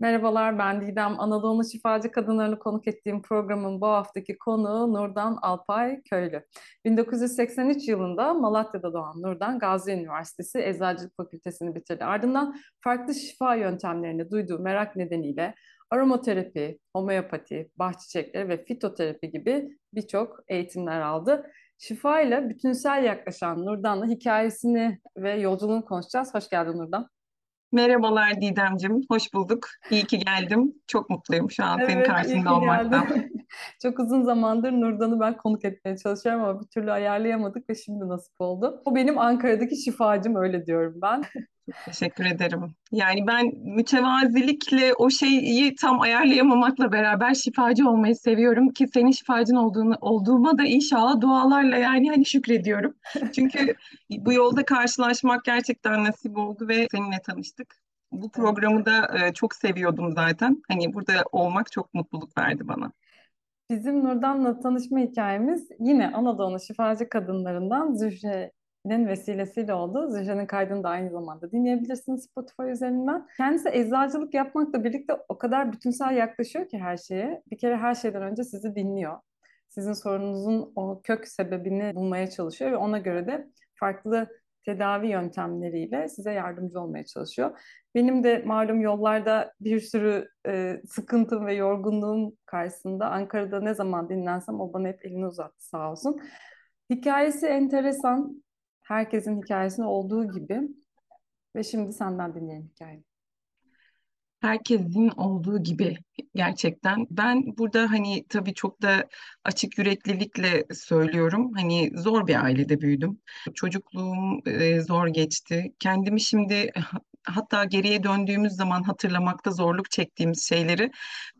Merhabalar, ben Didem. Anadolu şifacı kadınlarını konuk ettiğim programın bu haftaki konuğu Nurdan Alpay Köylü. 1983 yılında Malatya'da doğan Nurdan, Gazi Üniversitesi Eczacılık Fakültesini bitirdi. Ardından farklı şifa yöntemlerini duyduğu merak nedeniyle aromaterapi, homeopati, bahçe ve fitoterapi gibi birçok eğitimler aldı. Şifa ile bütünsel yaklaşan Nurdan'la hikayesini ve yolculuğunu konuşacağız. Hoş geldin Nurdan. Merhabalar Didemcim, hoş bulduk. İyi ki geldim. Çok mutluyum şu an senin Evet, iyi karşında olmaktan. Çok uzun zamandır Nurdan'ı ben konuk etmeye çalışıyorum ama bir türlü ayarlayamadık ve şimdi nasip oldu. O benim Ankara'daki şifacım öyle diyorum ben. Teşekkür ederim. Yani ben mütevazilikle o şeyi tam ayarlayamamakla beraber şifacı olmayı seviyorum ki senin şifacın olduğunu olduğuma da inşallah dualarla yani hani şükrediyorum. Çünkü bu yolda karşılaşmak gerçekten nasip oldu ve seninle tanıştık. Bu programı da e, çok seviyordum zaten. Hani burada olmak çok mutluluk verdi bana. Bizim Nurdan'la tanışma hikayemiz yine Anadolu şifacı kadınlarından Zühre'nin vesilesiyle oldu. Zühre'nin kaydını da aynı zamanda dinleyebilirsiniz Spotify üzerinden. Kendisi eczacılık yapmakla birlikte o kadar bütünsel yaklaşıyor ki her şeye. Bir kere her şeyden önce sizi dinliyor. Sizin sorununuzun o kök sebebini bulmaya çalışıyor ve ona göre de farklı tedavi yöntemleriyle size yardımcı olmaya çalışıyor. Benim de malum yollarda bir sürü e, sıkıntım ve yorgunluğum karşısında Ankara'da ne zaman dinlensem o bana hep elini uzattı sağ olsun. Hikayesi enteresan. Herkesin hikayesinde olduğu gibi. Ve şimdi senden dinleyelim hikayeyi. Herkesin olduğu gibi gerçekten. Ben burada hani tabii çok da açık yüreklilikle söylüyorum. Hani zor bir ailede büyüdüm. Çocukluğum e, zor geçti. Kendimi şimdi hatta geriye döndüğümüz zaman hatırlamakta zorluk çektiğimiz şeyleri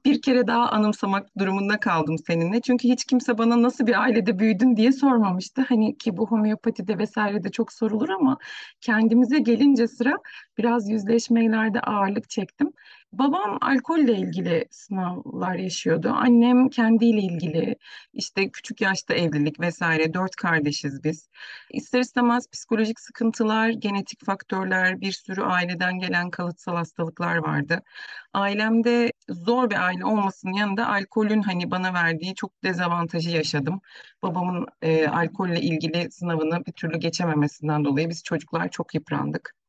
bir kere daha anımsamak durumunda kaldım seninle. Çünkü hiç kimse bana nasıl bir ailede büyüdün diye sormamıştı. Hani ki bu homeopatide vesairede çok sorulur ama kendimize gelince sıra biraz yüzleşmelerde ağırlık çektim. Babam alkolle ilgili sınavlar yaşıyordu. Annem kendiyle ilgili işte küçük yaşta evlilik vesaire dört kardeşiz biz. İster istemez psikolojik sıkıntılar, genetik faktörler, bir sürü aileden gelen kalıtsal hastalıklar vardı. Ailemde zor bir aile olmasının yanında alkolün hani bana verdiği çok dezavantajı yaşadım. Babamın e, alkolle ilgili sınavını bir türlü geçememesinden dolayı biz çocuklar çok yıprandık.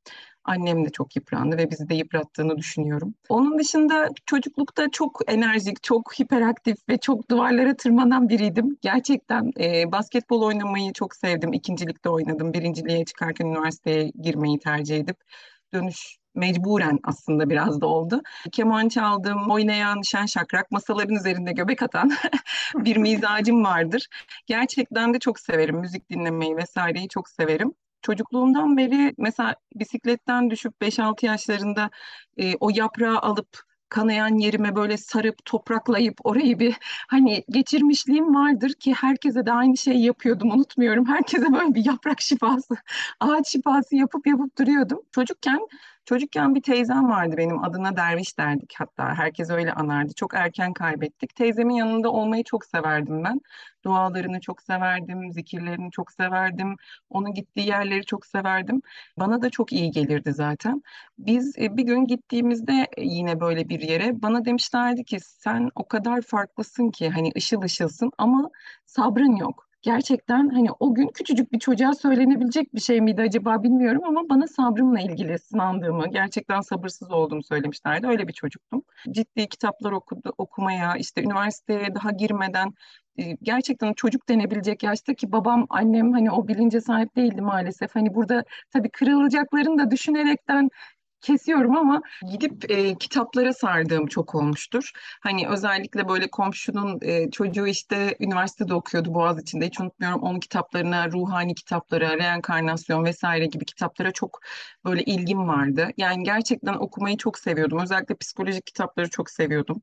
Annem de çok yıprandı ve bizi de yıprattığını düşünüyorum. Onun dışında çocuklukta çok enerjik, çok hiperaktif ve çok duvarlara tırmanan biriydim. Gerçekten e, basketbol oynamayı çok sevdim. İkincilikte oynadım. Birinciliğe çıkarken üniversiteye girmeyi tercih edip dönüş mecburen aslında biraz da oldu. Keman çaldım, oynayan, şen şakrak, masaların üzerinde göbek atan bir mizacım vardır. Gerçekten de çok severim. Müzik dinlemeyi vesaireyi çok severim. Çocukluğumdan beri mesela bisikletten düşüp beş altı yaşlarında e, o yaprağı alıp kanayan yerime böyle sarıp topraklayıp orayı bir hani geçirmişliğim vardır ki herkese de aynı şeyi yapıyordum unutmuyorum. Herkese böyle bir yaprak şifası, ağaç şifası yapıp yapıp duruyordum. Çocukken Çocukken bir teyzem vardı benim adına derviş derdik hatta herkes öyle anardı. Çok erken kaybettik. Teyzemin yanında olmayı çok severdim ben. Dualarını çok severdim, zikirlerini çok severdim. Onun gittiği yerleri çok severdim. Bana da çok iyi gelirdi zaten. Biz e, bir gün gittiğimizde e, yine böyle bir yere bana demişlerdi ki sen o kadar farklısın ki hani ışıl ışılsın ama sabrın yok. Gerçekten hani o gün küçücük bir çocuğa söylenebilecek bir şey miydi acaba bilmiyorum ama bana sabrımla ilgili sınandığımı, gerçekten sabırsız olduğumu söylemişlerdi. Öyle bir çocuktum. Ciddi kitaplar okudu, okumaya, işte üniversiteye daha girmeden e, gerçekten çocuk denebilecek yaşta ki babam, annem hani o bilince sahip değildi maalesef. Hani burada tabii kırılacaklarını da düşünerekten kesiyorum ama gidip e, kitaplara sardığım çok olmuştur. Hani özellikle böyle komşunun e, çocuğu işte üniversitede okuyordu Boğaziçi'nde hiç unutmuyorum onun kitaplarına, ruhani kitaplara, reenkarnasyon vesaire gibi kitaplara çok böyle ilgim vardı. Yani gerçekten okumayı çok seviyordum. Özellikle psikolojik kitapları çok seviyordum.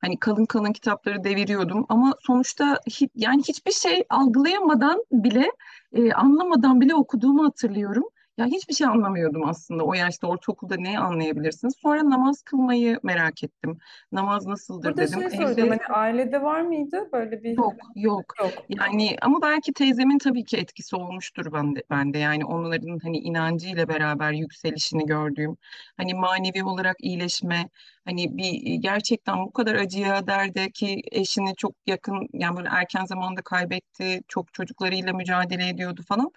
Hani kalın kalın kitapları deviriyordum ama sonuçta hi, yani hiçbir şey algılayamadan bile e, anlamadan bile okuduğumu hatırlıyorum. Ya hiçbir şey anlamıyordum aslında o yaşta ortaokulda ne anlayabilirsiniz? Sonra namaz kılmayı merak ettim. Namaz nasıldır Burada dedim. şey soracağım Evde hani ailede var mıydı böyle bir yok yok. yok. Yani ama belki teyzemin tabii ki etkisi olmuştur bende, bende. Yani onların hani inancıyla beraber yükselişini gördüğüm, hani manevi olarak iyileşme, hani bir gerçekten bu kadar acıya derde ki eşini çok yakın yani böyle erken zamanda kaybetti, çok çocuklarıyla mücadele ediyordu falan.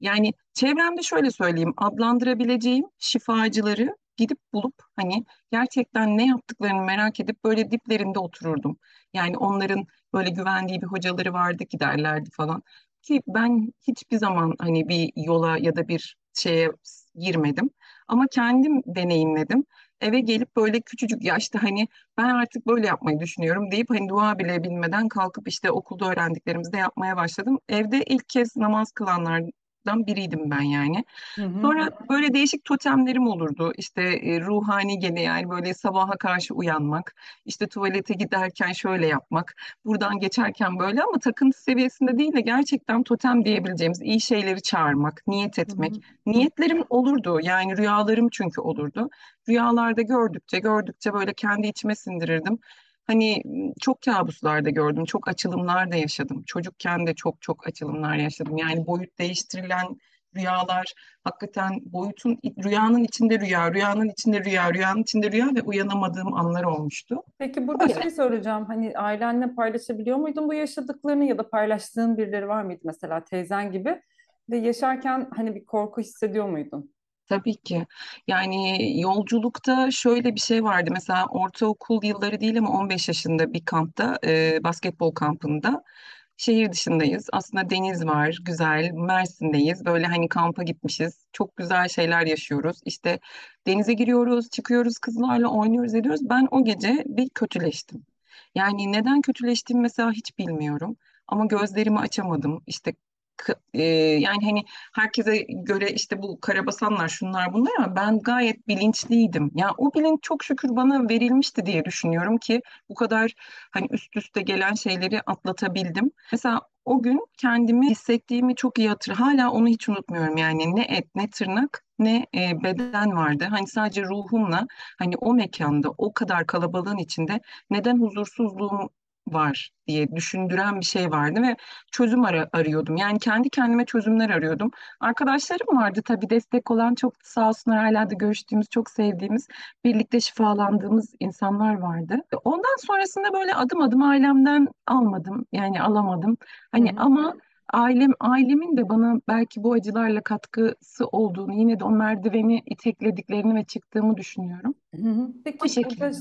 Yani çevremde şöyle söyleyeyim, adlandırabileceğim şifacıları gidip bulup hani gerçekten ne yaptıklarını merak edip böyle diplerinde otururdum. Yani onların böyle güvendiği bir hocaları vardı ki derlerdi falan. Ki ben hiçbir zaman hani bir yola ya da bir şeye girmedim. Ama kendim deneyimledim. Eve gelip böyle küçücük yaşta hani ben artık böyle yapmayı düşünüyorum deyip hani dua bile bilmeden kalkıp işte okulda öğrendiklerimizi de yapmaya başladım. Evde ilk kez namaz kılanlardan biriydim ben yani. Hı hı. Sonra böyle değişik totemlerim olurdu. İşte e, ruhani gene yani böyle sabaha karşı uyanmak, işte tuvalete giderken şöyle yapmak, buradan geçerken böyle ama takıntı seviyesinde değil de gerçekten totem diyebileceğimiz iyi şeyleri çağırmak, niyet Hı etmek. hı. Niyetlerim olurdu yani rüyalarım çünkü olurdu. Rüyalarda gördükçe gördükçe böyle kendi içime sindirirdim. Hani çok kabuslar da gördüm, çok açılımlar da yaşadım. Çocukken de çok çok açılımlar yaşadım. Yani boyut değiştirilen rüyalar, hakikaten boyutun, rüyanın içinde rüya, rüyanın içinde rüya, rüyanın içinde rüya ve uyanamadığım anlar olmuştu. Peki burada Öyle. şey soracağım hani ailenle paylaşabiliyor muydun bu yaşadıklarını ya da paylaştığın birileri var mıydı mesela teyzen gibi ve yaşarken hani bir korku hissediyor muydun? Tabii ki. Yani yolculukta şöyle bir şey vardı. Mesela ortaokul yılları değil ama 15 yaşında bir kampta, e, basketbol kampında şehir dışındayız. Aslında deniz var, güzel. Mersin'deyiz. Böyle hani kampa gitmişiz. Çok güzel şeyler yaşıyoruz. İşte denize giriyoruz, çıkıyoruz, kızlarla oynuyoruz, ediyoruz. Ben o gece bir kötüleştim. Yani neden kötüleştiğimi mesela hiç bilmiyorum. Ama gözlerimi açamadım. İşte e, yani hani herkese göre işte bu karabasanlar şunlar bunlar ama ben gayet bilinçliydim. Ya o bilinç çok şükür bana verilmişti diye düşünüyorum ki bu kadar hani üst üste gelen şeyleri atlatabildim. Mesela o gün kendimi hissettiğimi çok iyi hatır. Hala onu hiç unutmuyorum yani ne et ne tırnak ne e, beden vardı. Hani sadece ruhumla hani o mekanda o kadar kalabalığın içinde neden huzursuzluğum var diye düşündüren bir şey vardı ve çözüm ara- arıyordum. Yani kendi kendime çözümler arıyordum. Arkadaşlarım vardı tabii destek olan çok sağ olsunlar hala da görüştüğümüz, çok sevdiğimiz, birlikte şifalandığımız insanlar vardı. Ondan sonrasında böyle adım adım ailemden almadım. Yani alamadım. Hani hı. ama ailem ailemin de bana belki bu acılarla katkısı olduğunu, yine de o merdiveni iteklediklerini ve çıktığımı düşünüyorum. Hı hı. O Peki burada şekilde.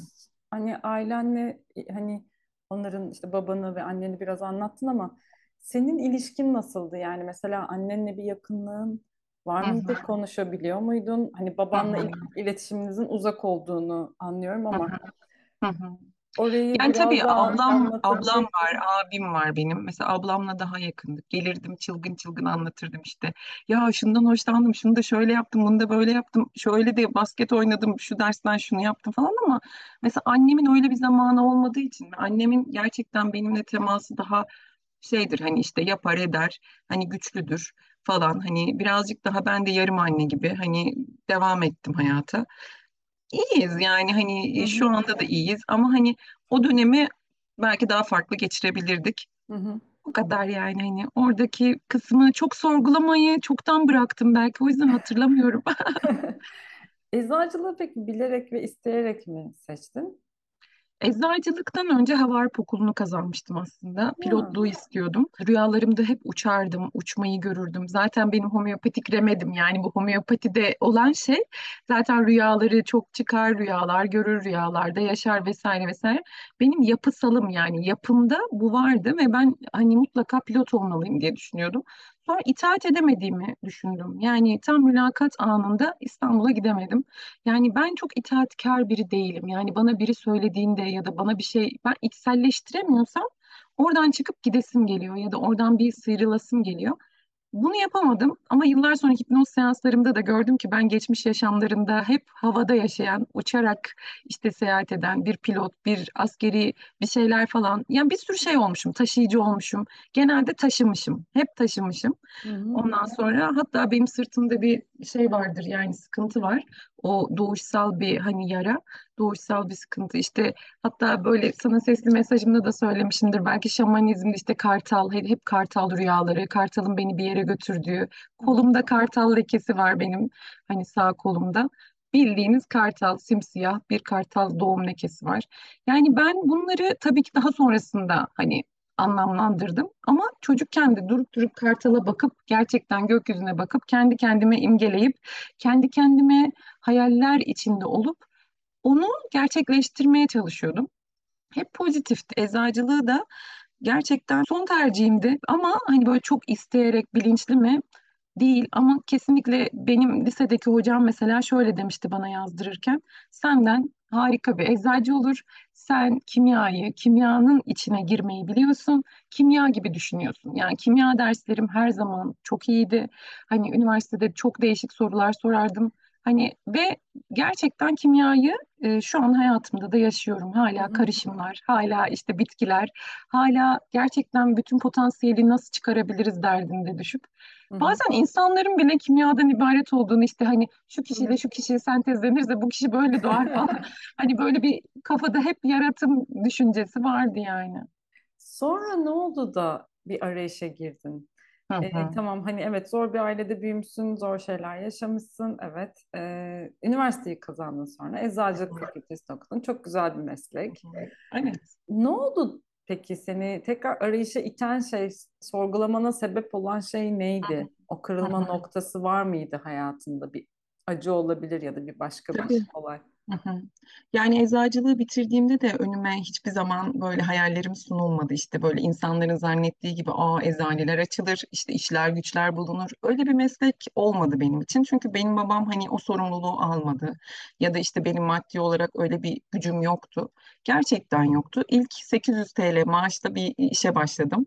hani ailenle hani onların işte babanı ve anneni biraz anlattın ama senin ilişkin nasıldı? Yani mesela annenle bir yakınlığın var mıydı? Konuşabiliyor muydun? Hani babanla il- hı, iletişiminizin uzak olduğunu anlıyorum ama hı, hı hı. Orayı Yani tabii biraz daha ablam ablam var, abim var benim. Mesela ablamla daha yakındık. Gelirdim çılgın çılgın anlatırdım işte. Ya şundan hoşlandım, şunu da şöyle yaptım, bunu da böyle yaptım. Şöyle de basket oynadım, şu dersten şunu yaptım falan ama mesela annemin öyle bir zamanı olmadığı için annemin gerçekten benimle teması daha şeydir hani işte yapar eder, hani güçlüdür falan. Hani birazcık daha ben de yarım anne gibi hani devam ettim hayata. İyiyiz yani Hı hani e, şu hı. anda da iyiyiz ama hani o dönemi belki daha farklı geçirebilirdik. Hı hı. O kadar yani hani oradaki kısmı çok sorgulamayı çoktan bıraktım belki o yüzden hatırlamıyorum. Eczacılığı peki bilerek ve isteyerek mi seçtin? Eczacılıktan önce hava harp okulunu kazanmıştım aslında. Ya. Pilotluğu istiyordum. Rüyalarımda hep uçardım, uçmayı görürdüm. Zaten benim homeopatik remedim yani bu homeopatide olan şey zaten rüyaları çok çıkar, rüyalar görür, rüyalarda yaşar vesaire vesaire. Benim yapısalım yani yapımda bu vardı ve ben hani mutlaka pilot olmalıyım diye düşünüyordum. Sonra itaat edemediğimi düşündüm. Yani tam mülakat anında İstanbul'a gidemedim. Yani ben çok itaatkar biri değilim. Yani bana biri söylediğinde ya da bana bir şey ben içselleştiremiyorsam oradan çıkıp gidesim geliyor ya da oradan bir sıyrılasım geliyor. Bunu yapamadım ama yıllar sonra hipnoz seanslarımda da gördüm ki ben geçmiş yaşamlarında hep havada yaşayan, uçarak işte seyahat eden bir pilot, bir askeri bir şeyler falan. Yani bir sürü şey olmuşum, taşıyıcı olmuşum. Genelde taşımışım, hep taşımışım. Hı hı. Ondan sonra hatta benim sırtımda bir şey vardır yani sıkıntı var. O doğuşsal bir hani yara, doğuşsal bir sıkıntı. İşte hatta böyle sana sesli mesajımda da söylemişimdir. Belki şamanizmde işte kartal, hep, kartal rüyaları, kartalın beni bir yere götürdüğü. Kolumda kartal lekesi var benim hani sağ kolumda. Bildiğiniz kartal, simsiyah bir kartal doğum lekesi var. Yani ben bunları tabii ki daha sonrasında hani anlamlandırdım. Ama çocukken de durup durup kartala bakıp gerçekten gökyüzüne bakıp kendi kendime imgeleyip kendi kendime hayaller içinde olup onu gerçekleştirmeye çalışıyordum. Hep pozitifti. Eczacılığı da gerçekten son tercihimdi ama hani böyle çok isteyerek bilinçli mi? Değil ama kesinlikle benim lisedeki hocam mesela şöyle demişti bana yazdırırken senden harika bir eczacı olur. Sen kimyayı, kimyanın içine girmeyi biliyorsun. Kimya gibi düşünüyorsun. Yani kimya derslerim her zaman çok iyiydi. Hani üniversitede çok değişik sorular sorardım. Hani ve gerçekten kimyayı e, şu an hayatımda da yaşıyorum. Hala karışımlar, hala işte bitkiler, hala gerçekten bütün potansiyeli nasıl çıkarabiliriz derdinde düşüp. Bazen insanların bile kimyadan ibaret olduğunu işte hani şu kişiyle şu kişi sentezlenirse bu kişi böyle doğar falan. Hani böyle bir kafada hep yaratım düşüncesi vardı yani. Sonra ne oldu da bir arayışa girdin? Hı hı. tamam hani evet zor bir ailede büyümüşsün, zor şeyler yaşamışsın. Evet. Ee, üniversiteyi kazandın sonra. Eczacılık fakültesini okudun. Çok güzel bir meslek. hı. Evet. Ne oldu peki seni tekrar arayışa iten şey, sorgulamana sebep olan şey neydi? O Hı kırılma hı. noktası var mıydı hayatında? Bir acı olabilir ya da bir başka bir Tabii. olay. Yani eczacılığı bitirdiğimde de önüme hiçbir zaman böyle hayallerim sunulmadı. İşte böyle insanların zannettiği gibi aa eczaneler açılır, işte işler güçler bulunur. Öyle bir meslek olmadı benim için. Çünkü benim babam hani o sorumluluğu almadı. Ya da işte benim maddi olarak öyle bir gücüm yoktu. Gerçekten yoktu. İlk 800 TL maaşla bir işe başladım.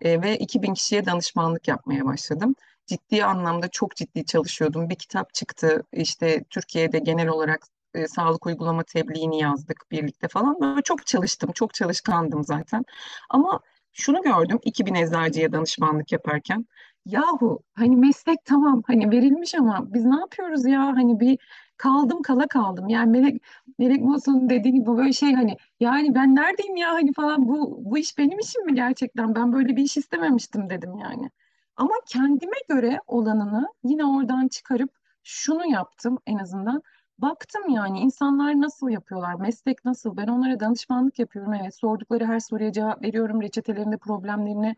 E, ve 2000 kişiye danışmanlık yapmaya başladım ciddi anlamda çok ciddi çalışıyordum. Bir kitap çıktı işte Türkiye'de genel olarak e, sağlık uygulama tebliğini yazdık birlikte falan. Böyle çok çalıştım, çok çalışkandım zaten. Ama şunu gördüm 2000 eczacıya danışmanlık yaparken. Yahu hani meslek tamam hani verilmiş ama biz ne yapıyoruz ya hani bir kaldım kala kaldım. Yani Melek, Melek Mosun'un dediği gibi böyle şey hani yani ben neredeyim ya hani falan bu, bu iş benim işim mi gerçekten ben böyle bir iş istememiştim dedim yani. Ama kendime göre olanını yine oradan çıkarıp şunu yaptım en azından. Baktım yani insanlar nasıl yapıyorlar, meslek nasıl? Ben onlara danışmanlık yapıyorum. Evet, sordukları her soruya cevap veriyorum, reçetelerinde problemlerini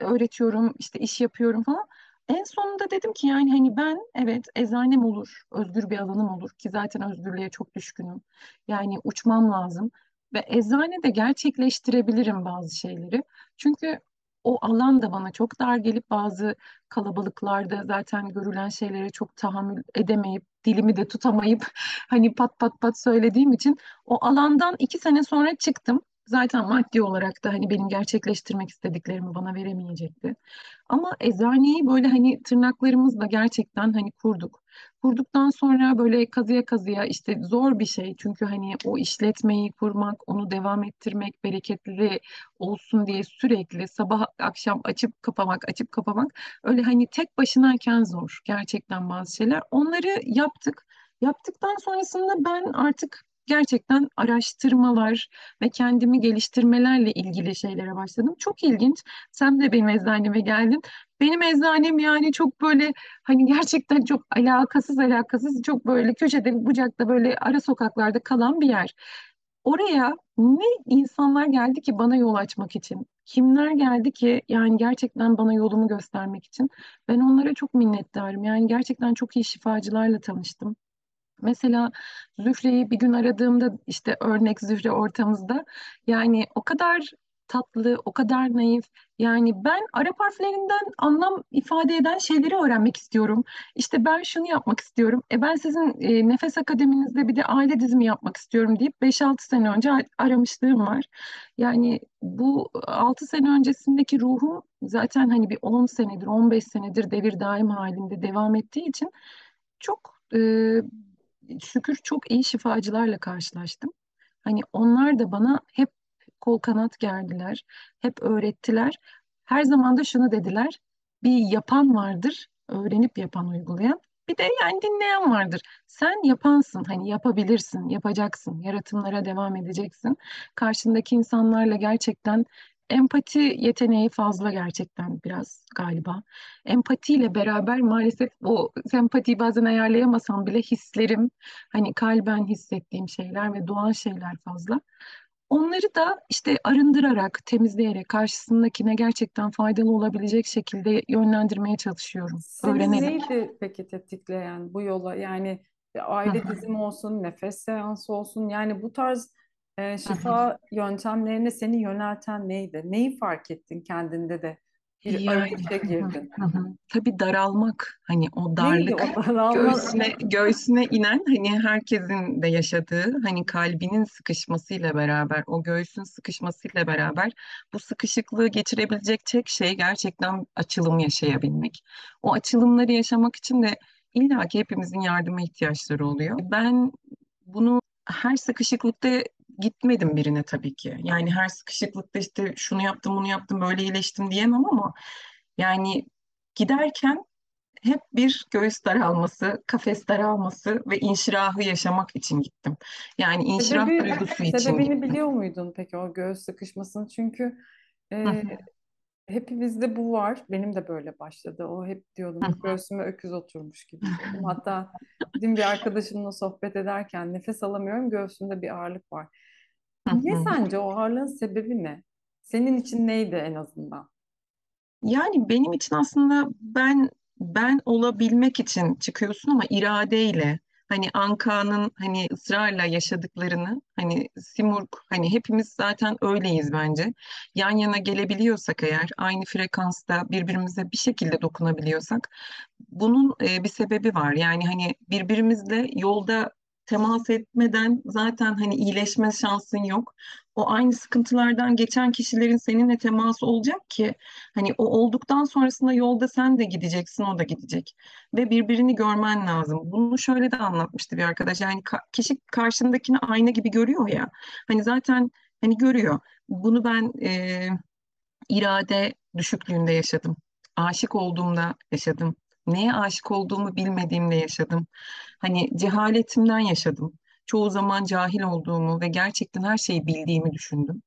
öğretiyorum, işte iş yapıyorum falan. En sonunda dedim ki yani hani ben evet eczanem olur, özgür bir alanım olur ki zaten özgürlüğe çok düşkünüm. Yani uçmam lazım ve eczanede gerçekleştirebilirim bazı şeyleri. Çünkü o alan da bana çok dar gelip bazı kalabalıklarda zaten görülen şeylere çok tahammül edemeyip dilimi de tutamayıp hani pat pat pat söylediğim için o alandan iki sene sonra çıktım. Zaten maddi olarak da hani benim gerçekleştirmek istediklerimi bana veremeyecekti. Ama eczaneyi böyle hani tırnaklarımızla gerçekten hani kurduk. Kurduktan sonra böyle kazıya kazıya işte zor bir şey. Çünkü hani o işletmeyi kurmak, onu devam ettirmek, bereketli olsun diye sürekli sabah akşam açıp kapamak, açıp kapamak öyle hani tek başınayken zor gerçekten bazı şeyler. Onları yaptık. Yaptıktan sonrasında ben artık gerçekten araştırmalar ve kendimi geliştirmelerle ilgili şeylere başladım. Çok ilginç. Sen de benim eczaneme geldin. Benim eczanem yani çok böyle hani gerçekten çok alakasız alakasız çok böyle köşede bucakta böyle ara sokaklarda kalan bir yer. Oraya ne insanlar geldi ki bana yol açmak için? Kimler geldi ki yani gerçekten bana yolumu göstermek için? Ben onlara çok minnettarım. Yani gerçekten çok iyi şifacılarla tanıştım. Mesela Zühre'yi bir gün aradığımda işte örnek Zühre ortamızda yani o kadar tatlı, o kadar naif. Yani ben Arap harflerinden anlam ifade eden şeyleri öğrenmek istiyorum. İşte ben şunu yapmak istiyorum. E ben sizin e, Nefes Akademinizde bir de aile dizimi yapmak istiyorum deyip beş altı sene önce aramışlığım var. Yani bu 6 sene öncesindeki ruhum zaten hani bir 10 senedir, 15 senedir devir daim halinde devam ettiği için çok e, şükür çok iyi şifacılarla karşılaştım. Hani onlar da bana hep kol kanat gerdiler, hep öğrettiler. Her zaman da şunu dediler, bir yapan vardır, öğrenip yapan, uygulayan. Bir de yani dinleyen vardır. Sen yapansın, hani yapabilirsin, yapacaksın, yaratımlara devam edeceksin. Karşındaki insanlarla gerçekten empati yeteneği fazla gerçekten biraz galiba. Empatiyle beraber maalesef o sempatiyi bazen ayarlayamasam bile hislerim, hani kalben hissettiğim şeyler ve doğan şeyler fazla. Onları da işte arındırarak, temizleyerek karşısındakine gerçekten faydalı olabilecek şekilde yönlendirmeye çalışıyorum, Senin öğrenerek. neydi peki tetikleyen bu yola? Yani aile dizimi olsun, nefes seansı olsun. Yani bu tarz e, hı. şifa yöntemlerine seni yönelten neydi? Neyi fark ettin kendinde de bir arayışa girdin? hı hı. Tabii daralmak hani o Neydi darlık o daralma? göğsüne göğsüne inen hani herkesin de yaşadığı hani kalbinin sıkışmasıyla beraber o göğsün sıkışmasıyla beraber bu sıkışıklığı geçirebilecek tek şey gerçekten açılım yaşayabilmek. O açılımları yaşamak için de illa ki hepimizin yardıma ihtiyaçları oluyor. Ben bunu her sıkışıklıkta gitmedim birine tabii ki. Yani her sıkışıklıkta işte şunu yaptım, bunu yaptım, böyle iyileştim diyemem ama yani giderken hep bir göğüs daralması, kafes daralması ve inşirahı yaşamak için gittim. Yani inşirah Sebebi, duygusu için sebebini gittim. biliyor muydun peki o göğüs sıkışmasının? Çünkü e, hepimizde bu var. Benim de böyle başladı. O hep diyordum göğsüme öküz oturmuş gibi diyordum. Hatta dün bir arkadaşımla sohbet ederken nefes alamıyorum, göğsümde bir ağırlık var. Hı. sence o ağırlığın sebebi ne? Senin için neydi en azından? Yani benim için aslında ben ben olabilmek için çıkıyorsun ama iradeyle hani Anka'nın hani ısrarla yaşadıklarını hani Simurg hani hepimiz zaten öyleyiz bence. Yan yana gelebiliyorsak eğer aynı frekansta birbirimize bir şekilde dokunabiliyorsak bunun e, bir sebebi var. Yani hani birbirimizle yolda temas etmeden zaten hani iyileşme şansın yok. O aynı sıkıntılardan geçen kişilerin seninle teması olacak ki Hani o olduktan sonrasında yolda sen de gideceksin, o da gidecek. Ve birbirini görmen lazım. Bunu şöyle de anlatmıştı bir arkadaş. Yani kişi karşındakini ayna gibi görüyor ya. Hani zaten hani görüyor. Bunu ben e, irade düşüklüğünde yaşadım. Aşık olduğumda yaşadım. Neye aşık olduğumu bilmediğimde yaşadım. Hani cehaletimden yaşadım. Çoğu zaman cahil olduğumu ve gerçekten her şeyi bildiğimi düşündüm.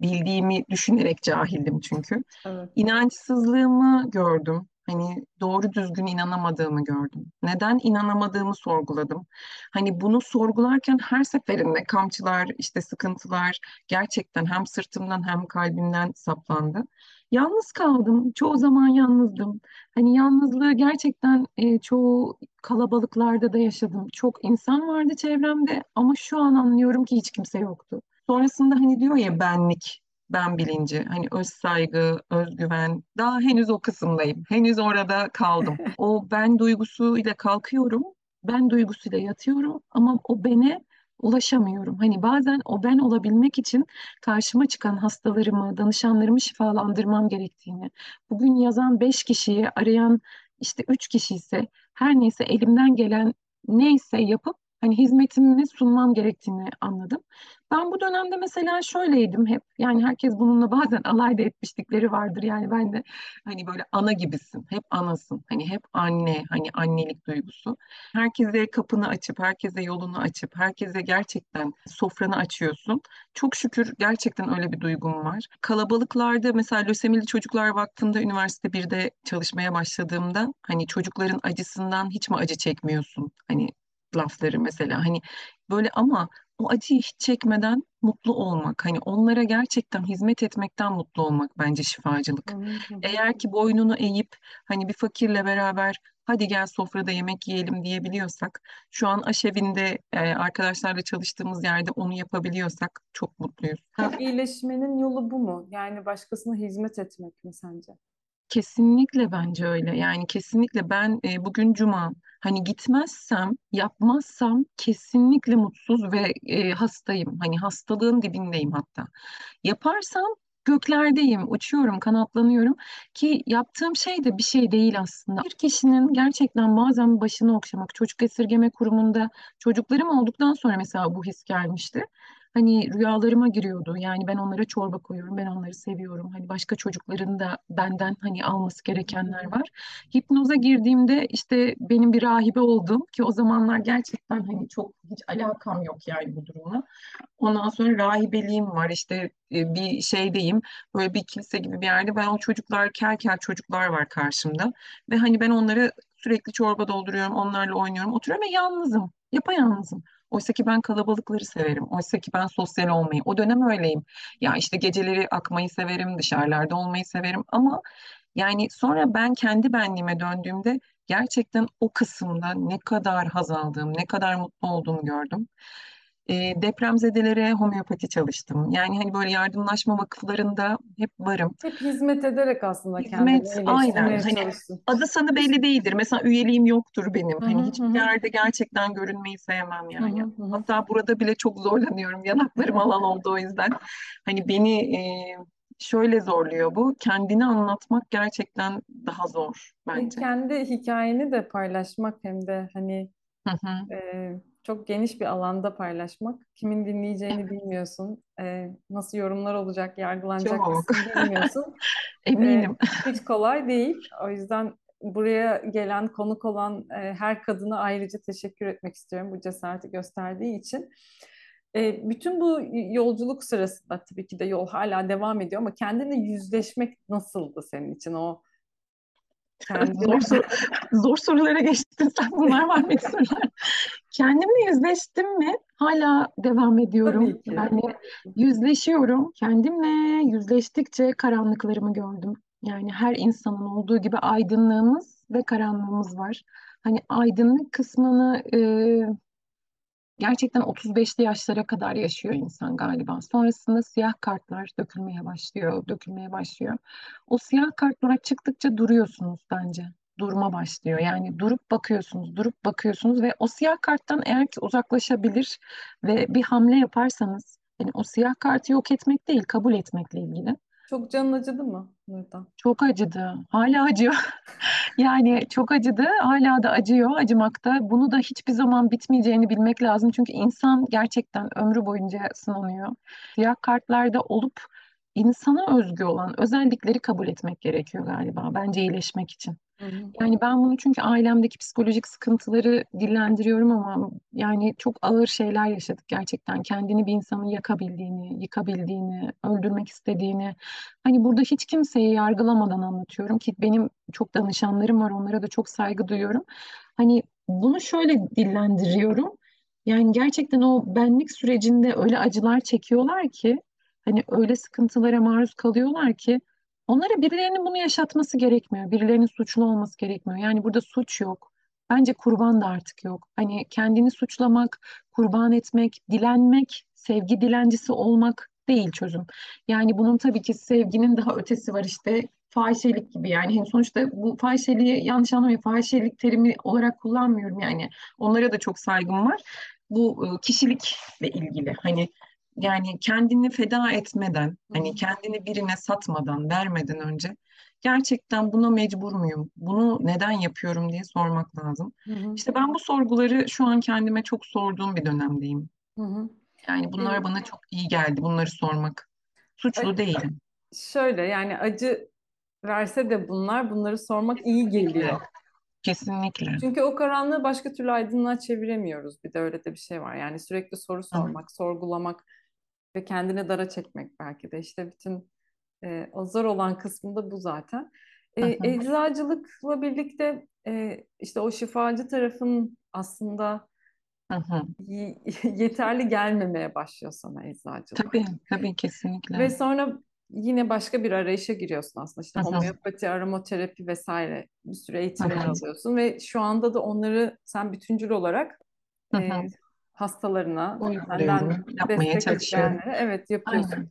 Bildiğimi düşünerek cahildim çünkü. Evet. İnançsızlığımı gördüm. Hani doğru düzgün inanamadığımı gördüm. Neden inanamadığımı sorguladım. Hani bunu sorgularken her seferinde kamçılar, işte sıkıntılar gerçekten hem sırtımdan hem kalbimden saplandı. Yalnız kaldım. Çoğu zaman yalnızdım. Hani yalnızlığı gerçekten e, çoğu kalabalıklarda da yaşadım. Çok insan vardı çevremde ama şu an anlıyorum ki hiç kimse yoktu. Sonrasında hani diyor ya benlik, ben bilinci, hani öz saygı, özgüven. Daha henüz o kısımdayım. Henüz orada kaldım. O ben duygusuyla kalkıyorum. Ben duygusuyla yatıyorum ama o bene ulaşamıyorum. Hani bazen o ben olabilmek için karşıma çıkan hastalarımı, danışanlarımı şifalandırmam gerektiğini, bugün yazan beş kişiyi arayan işte üç kişi ise her neyse elimden gelen neyse yapıp hani hizmetimi sunmam gerektiğini anladım. Ben bu dönemde mesela şöyleydim hep. Yani herkes bununla bazen alay da etmişlikleri vardır. Yani ben de hani böyle ana gibisin. Hep anasın. Hani hep anne, hani annelik duygusu. Herkese kapını açıp, herkese yolunu açıp, herkese gerçekten sofranı açıyorsun. Çok şükür gerçekten öyle bir duygum var. Kalabalıklarda mesela Lösemili Çocuklar Vakfı'nda üniversite birde çalışmaya başladığımda hani çocukların acısından hiç mi acı çekmiyorsun? Hani lafları mesela hani böyle ama o acıyı hiç çekmeden mutlu olmak. Hani onlara gerçekten hizmet etmekten mutlu olmak bence şifacılık. Eğer ki boynunu eğip hani bir fakirle beraber hadi gel sofrada yemek yiyelim diyebiliyorsak, şu an aşevinde e, arkadaşlarla çalıştığımız yerde onu yapabiliyorsak çok mutluyuz. İyileşmenin yolu bu mu? Yani başkasına hizmet etmek mi sence? Kesinlikle bence öyle. Yani kesinlikle ben e, bugün cuma hani gitmezsem, yapmazsam kesinlikle mutsuz ve e, hastayım. Hani hastalığın dibindeyim hatta. Yaparsam göklerdeyim, uçuyorum, kanatlanıyorum ki yaptığım şey de bir şey değil aslında. Bir kişinin gerçekten bazen başını okşamak, çocuk esirgeme kurumunda çocuklarım olduktan sonra mesela bu his gelmişti. Hani rüyalarıma giriyordu. Yani ben onlara çorba koyuyorum, ben onları seviyorum. Hani başka çocukların da benden hani alması gerekenler var. Hipnoza girdiğimde işte benim bir rahibe oldum ki o zamanlar gerçekten hani çok hiç alakam yok yani bu durumla. Ondan sonra rahibeliğim var işte e, bir şeydeyim böyle bir kilise gibi bir yerde ben o çocuklar kel kel çocuklar var karşımda ve hani ben onlara sürekli çorba dolduruyorum onlarla oynuyorum oturuyorum ve yalnızım yapayalnızım. Oysa ki ben kalabalıkları severim. Oysa ki ben sosyal olmayı. O dönem öyleyim. Ya işte geceleri akmayı severim, dışarılarda olmayı severim ama yani sonra ben kendi benliğime döndüğümde gerçekten o kısımda ne kadar haz aldığım, ne kadar mutlu olduğumu gördüm. E, depremzedelere homeopati çalıştım. Yani hani böyle yardımlaşma vakıflarında hep varım. Hep hizmet ederek aslında kendini Hizmet aynen iyileştirmeye hani adı sanı belli değildir. Mesela üyeliğim yoktur benim. Hı hı Hani hı hiçbir hı yerde gerçekten görünmeyi sevmem hı yani. hı hı. Hatta burada bile çok zorlanıyorum. Yanaklarım alan oldu o yüzden. Hani beni e, şöyle zorluyor bu. Kendini anlatmak gerçekten daha zor bence. kendi hikayeni de paylaşmak hem de hani Hı hı. e, çok geniş bir alanda paylaşmak. Kimin dinleyeceğini bilmiyorsun. E, nasıl yorumlar olacak, yargılanacak Çok bilmiyorsun. E, eminim. hiç kolay değil. O yüzden buraya gelen, konuk olan e, her kadına ayrıca teşekkür etmek istiyorum bu cesareti gösterdiği için. E, bütün bu yolculuk sırasında tabii ki de yol hala devam ediyor ama kendine yüzleşmek nasıldı senin için? O Zor zor sorulara geçtin sen. Bunlar var mı sorular? Kendimle yüzleştim mi? Hala devam ediyorum. Yani yüzleşiyorum. Kendimle yüzleştikçe karanlıklarımı gördüm. Yani her insanın olduğu gibi aydınlığımız ve karanlığımız var. Hani aydınlık kısmını e, gerçekten 35'li yaşlara kadar yaşıyor insan galiba. Sonrasında siyah kartlar dökülmeye başlıyor, dökülmeye başlıyor. O siyah kartlar çıktıkça duruyorsunuz bence. Durma başlıyor. Yani durup bakıyorsunuz, durup bakıyorsunuz ve o siyah karttan eğer ki uzaklaşabilir ve bir hamle yaparsanız, yani o siyah kartı yok etmek değil, kabul etmekle ilgili. Çok canın acıdı mı Nurdan? Çok acıdı. Hala acıyor. Yani çok acıdı, hala da acıyor, acımakta. Bunu da hiçbir zaman bitmeyeceğini bilmek lazım. Çünkü insan gerçekten ömrü boyunca sınanıyor. Siyah kartlarda olup insana özgü olan özellikleri kabul etmek gerekiyor galiba. Bence iyileşmek için. Hı hı. Yani ben bunu çünkü ailemdeki psikolojik sıkıntıları dillendiriyorum ama yani çok ağır şeyler yaşadık gerçekten. Kendini bir insanın yakabildiğini, yıkabildiğini, öldürmek istediğini. Hani burada hiç kimseyi yargılamadan anlatıyorum ki benim çok danışanlarım var, onlara da çok saygı duyuyorum. Hani bunu şöyle dillendiriyorum. Yani gerçekten o benlik sürecinde öyle acılar çekiyorlar ki, hani öyle sıkıntılara maruz kalıyorlar ki Onlara birilerinin bunu yaşatması gerekmiyor. Birilerinin suçlu olması gerekmiyor. Yani burada suç yok. Bence kurban da artık yok. Hani kendini suçlamak, kurban etmek, dilenmek, sevgi dilencisi olmak değil çözüm. Yani bunun tabii ki sevginin daha ötesi var işte fahişelik gibi yani. Hani sonuçta bu fahişeliği yanlış anlamayın fahişelik terimi olarak kullanmıyorum yani. Onlara da çok saygım var. Bu e, kişilikle ilgili hani yani kendini feda etmeden, Hı hani hı. kendini birine satmadan, vermeden önce gerçekten buna mecbur muyum? Bunu neden yapıyorum diye sormak lazım. Hı hı. İşte ben bu sorguları şu an kendime çok sorduğum bir dönemdeyim. Hı hı. Yani bunlar bana çok iyi geldi, bunları sormak. Suçlu değilim. şöyle yani acı verse de bunlar bunları sormak iyi geliyor. Kesinlikle. Çünkü o karanlığı başka türlü aydınlığa çeviremiyoruz. Bir de öyle de bir şey var. Yani sürekli soru Hı hı, sormak, sorgulamak ve kendini dara çekmek belki de işte bütün e, o zor olan kısmında bu zaten. E, eczacılıkla birlikte e, işte o şifacı tarafın aslında yeterli gelmemeye başlıyor sana eczacılık. Tabii, tabii kesinlikle. Ve sonra yine başka bir arayışa giriyorsun aslında. İşte homeopati, aromaterapi vesaire bir sürü eğitimler alıyorsun ve şu anda da onları sen bütüncül olarak e. hastalarına, senden destek isteyenlere evet yapıyorsun. Aynen.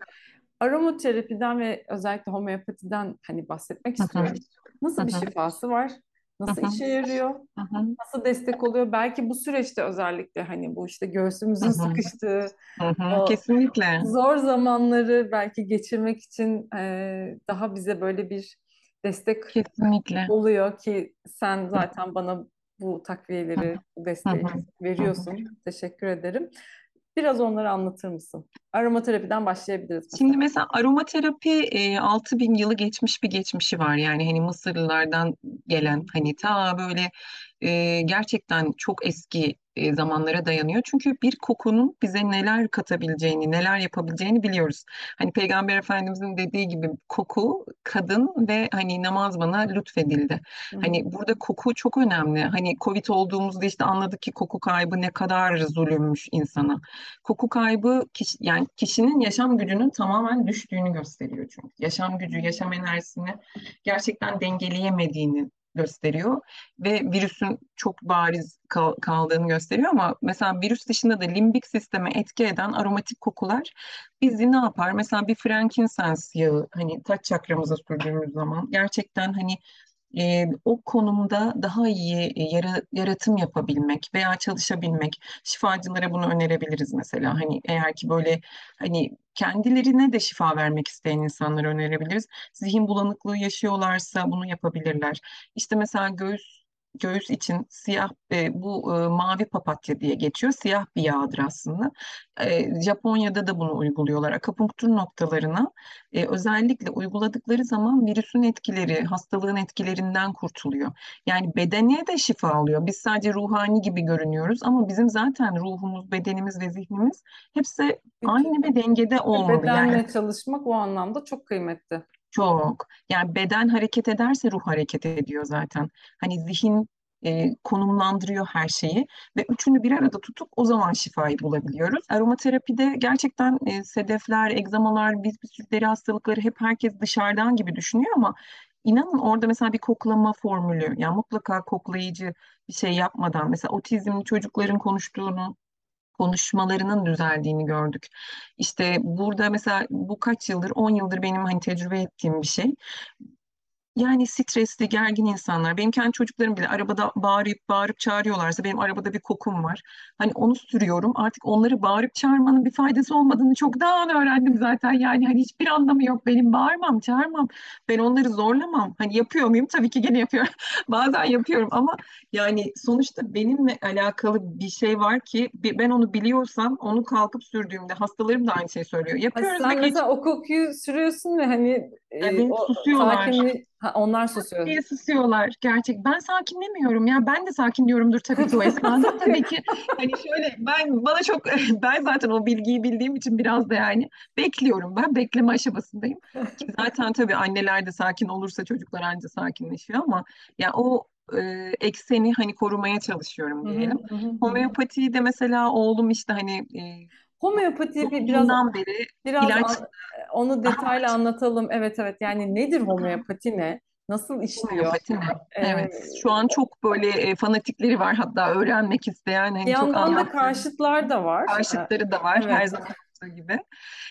Aromaterapiden ve özellikle homeopatiden hani bahsetmek istiyorum. Nasıl bir şifası var? Nasıl hı. işe yarıyor? Nasıl destek oluyor? Belki bu süreçte özellikle hani bu işte göğsümüzün sıkıştığı Kesinlikle. zor zamanları belki geçirmek için e, daha bize böyle bir destek Kesinlikle. oluyor ki sen zaten bana bu takviyeleri, bu desteği veriyorsun. Teşekkür ederim. Biraz onları anlatır mısın? Aromaterapiden başlayabiliriz Şimdi mesela. mesela aromaterapi e, 6000 yılı geçmiş bir geçmişi var. Yani hani Mısırlılardan gelen hani ta böyle e, gerçekten çok eski e, zamanlara dayanıyor. Çünkü bir kokunun bize neler katabileceğini, neler yapabileceğini biliyoruz. Hani Peygamber Efendimizin dediği gibi koku kadın ve hani namaz bana lütfedildi. Hı. Hani burada koku çok önemli. Hani Covid olduğumuzda işte anladık ki koku kaybı ne kadar zulümmüş insana. Koku kaybı kişi, yani kişinin yaşam gücünün tamamen düştüğünü gösteriyor çünkü. Yaşam gücü, yaşam enerjisini gerçekten dengeleyemediğini gösteriyor ve virüsün çok bariz kal- kaldığını gösteriyor ama mesela virüs dışında da limbik sisteme etki eden aromatik kokular bizi ne yapar? Mesela bir frankincense yağı hani taç çakramıza sürdüğümüz zaman gerçekten hani e, o konumda daha iyi yara- yaratım yapabilmek veya çalışabilmek şifacılara bunu önerebiliriz mesela hani eğer ki böyle hani kendilerine de şifa vermek isteyen insanlara önerebiliriz. Zihin bulanıklığı yaşıyorlarsa bunu yapabilirler. İşte mesela göğüs göğüs için siyah e, bu e, mavi papatya diye geçiyor. Siyah bir yağdır aslında. E, Japonya'da da bunu uyguluyorlar. Akupunktur noktalarına e, özellikle uyguladıkları zaman virüsün etkileri, hastalığın etkilerinden kurtuluyor. Yani bedene de şifa alıyor. Biz sadece ruhani gibi görünüyoruz ama bizim zaten ruhumuz, bedenimiz ve zihnimiz hepsi aynı bir dengede ve olmalı. Yani bedenle çalışmak o anlamda çok kıymetli. Çok. Yani beden hareket ederse ruh hareket ediyor zaten. Hani zihin e, konumlandırıyor her şeyi ve üçünü bir arada tutup o zaman şifayı bulabiliyoruz. Aromaterapide gerçekten e, sedefler, egzamalar, biz bir sürü deri hastalıkları hep herkes dışarıdan gibi düşünüyor ama inanın orada mesela bir koklama formülü, yani mutlaka koklayıcı bir şey yapmadan mesela otizmli çocukların konuştuğunu konuşmalarının düzeldiğini gördük. İşte burada mesela bu kaç yıldır, 10 yıldır benim hani tecrübe ettiğim bir şey. Yani stresli, gergin insanlar. Benim kendi çocuklarım bile arabada bağırıp bağırıp çağırıyorlarsa benim arabada bir kokum var. Hani onu sürüyorum. Artık onları bağırıp çağırmanın bir faydası olmadığını çoktan öğrendim zaten. Yani hani hiçbir anlamı yok. Benim bağırmam, çağırmam. Ben onları zorlamam. Hani yapıyor muyum? Tabii ki gene yapıyorum. Bazen yapıyorum ama yani sonuçta benimle alakalı bir şey var ki ben onu biliyorsam onu kalkıp sürdüğümde hastalarım da aynı şeyi söylüyor. Yapıyoruz sen mesela o kokuyu sürüyorsun ve hani e, Evet, o susuyorlar. sakinliği ha, onlar susuyor. diye susuyorlar gerçek. Ben sakinlemiyorum ya. Ben de sakinliyorumdur tabii ki o esnada. Tabii ki hani şöyle ben bana çok ben zaten o bilgiyi bildiğim için biraz da yani bekliyorum. Ben bekleme aşamasındayım. Ki zaten tabii anneler de sakin olursa çocuklar anca sakinleşiyor ama ya o e, ekseni hani korumaya çalışıyorum diyelim. Homeopatiyi de mesela oğlum işte hani e, Homeopatiyi bir biraz beri biraz ilaç an- onu detaylı anlatalım. Evet evet yani nedir homeopati ne? Nasıl işliyor? Homeopati? Ee, Evet. Şu an çok böyle e, fanatikleri var hatta öğrenmek isteyen bir hani çok yandan da anlattığım karşıtlar da var. Karşıtları da var her evet. zaman olduğu gibi.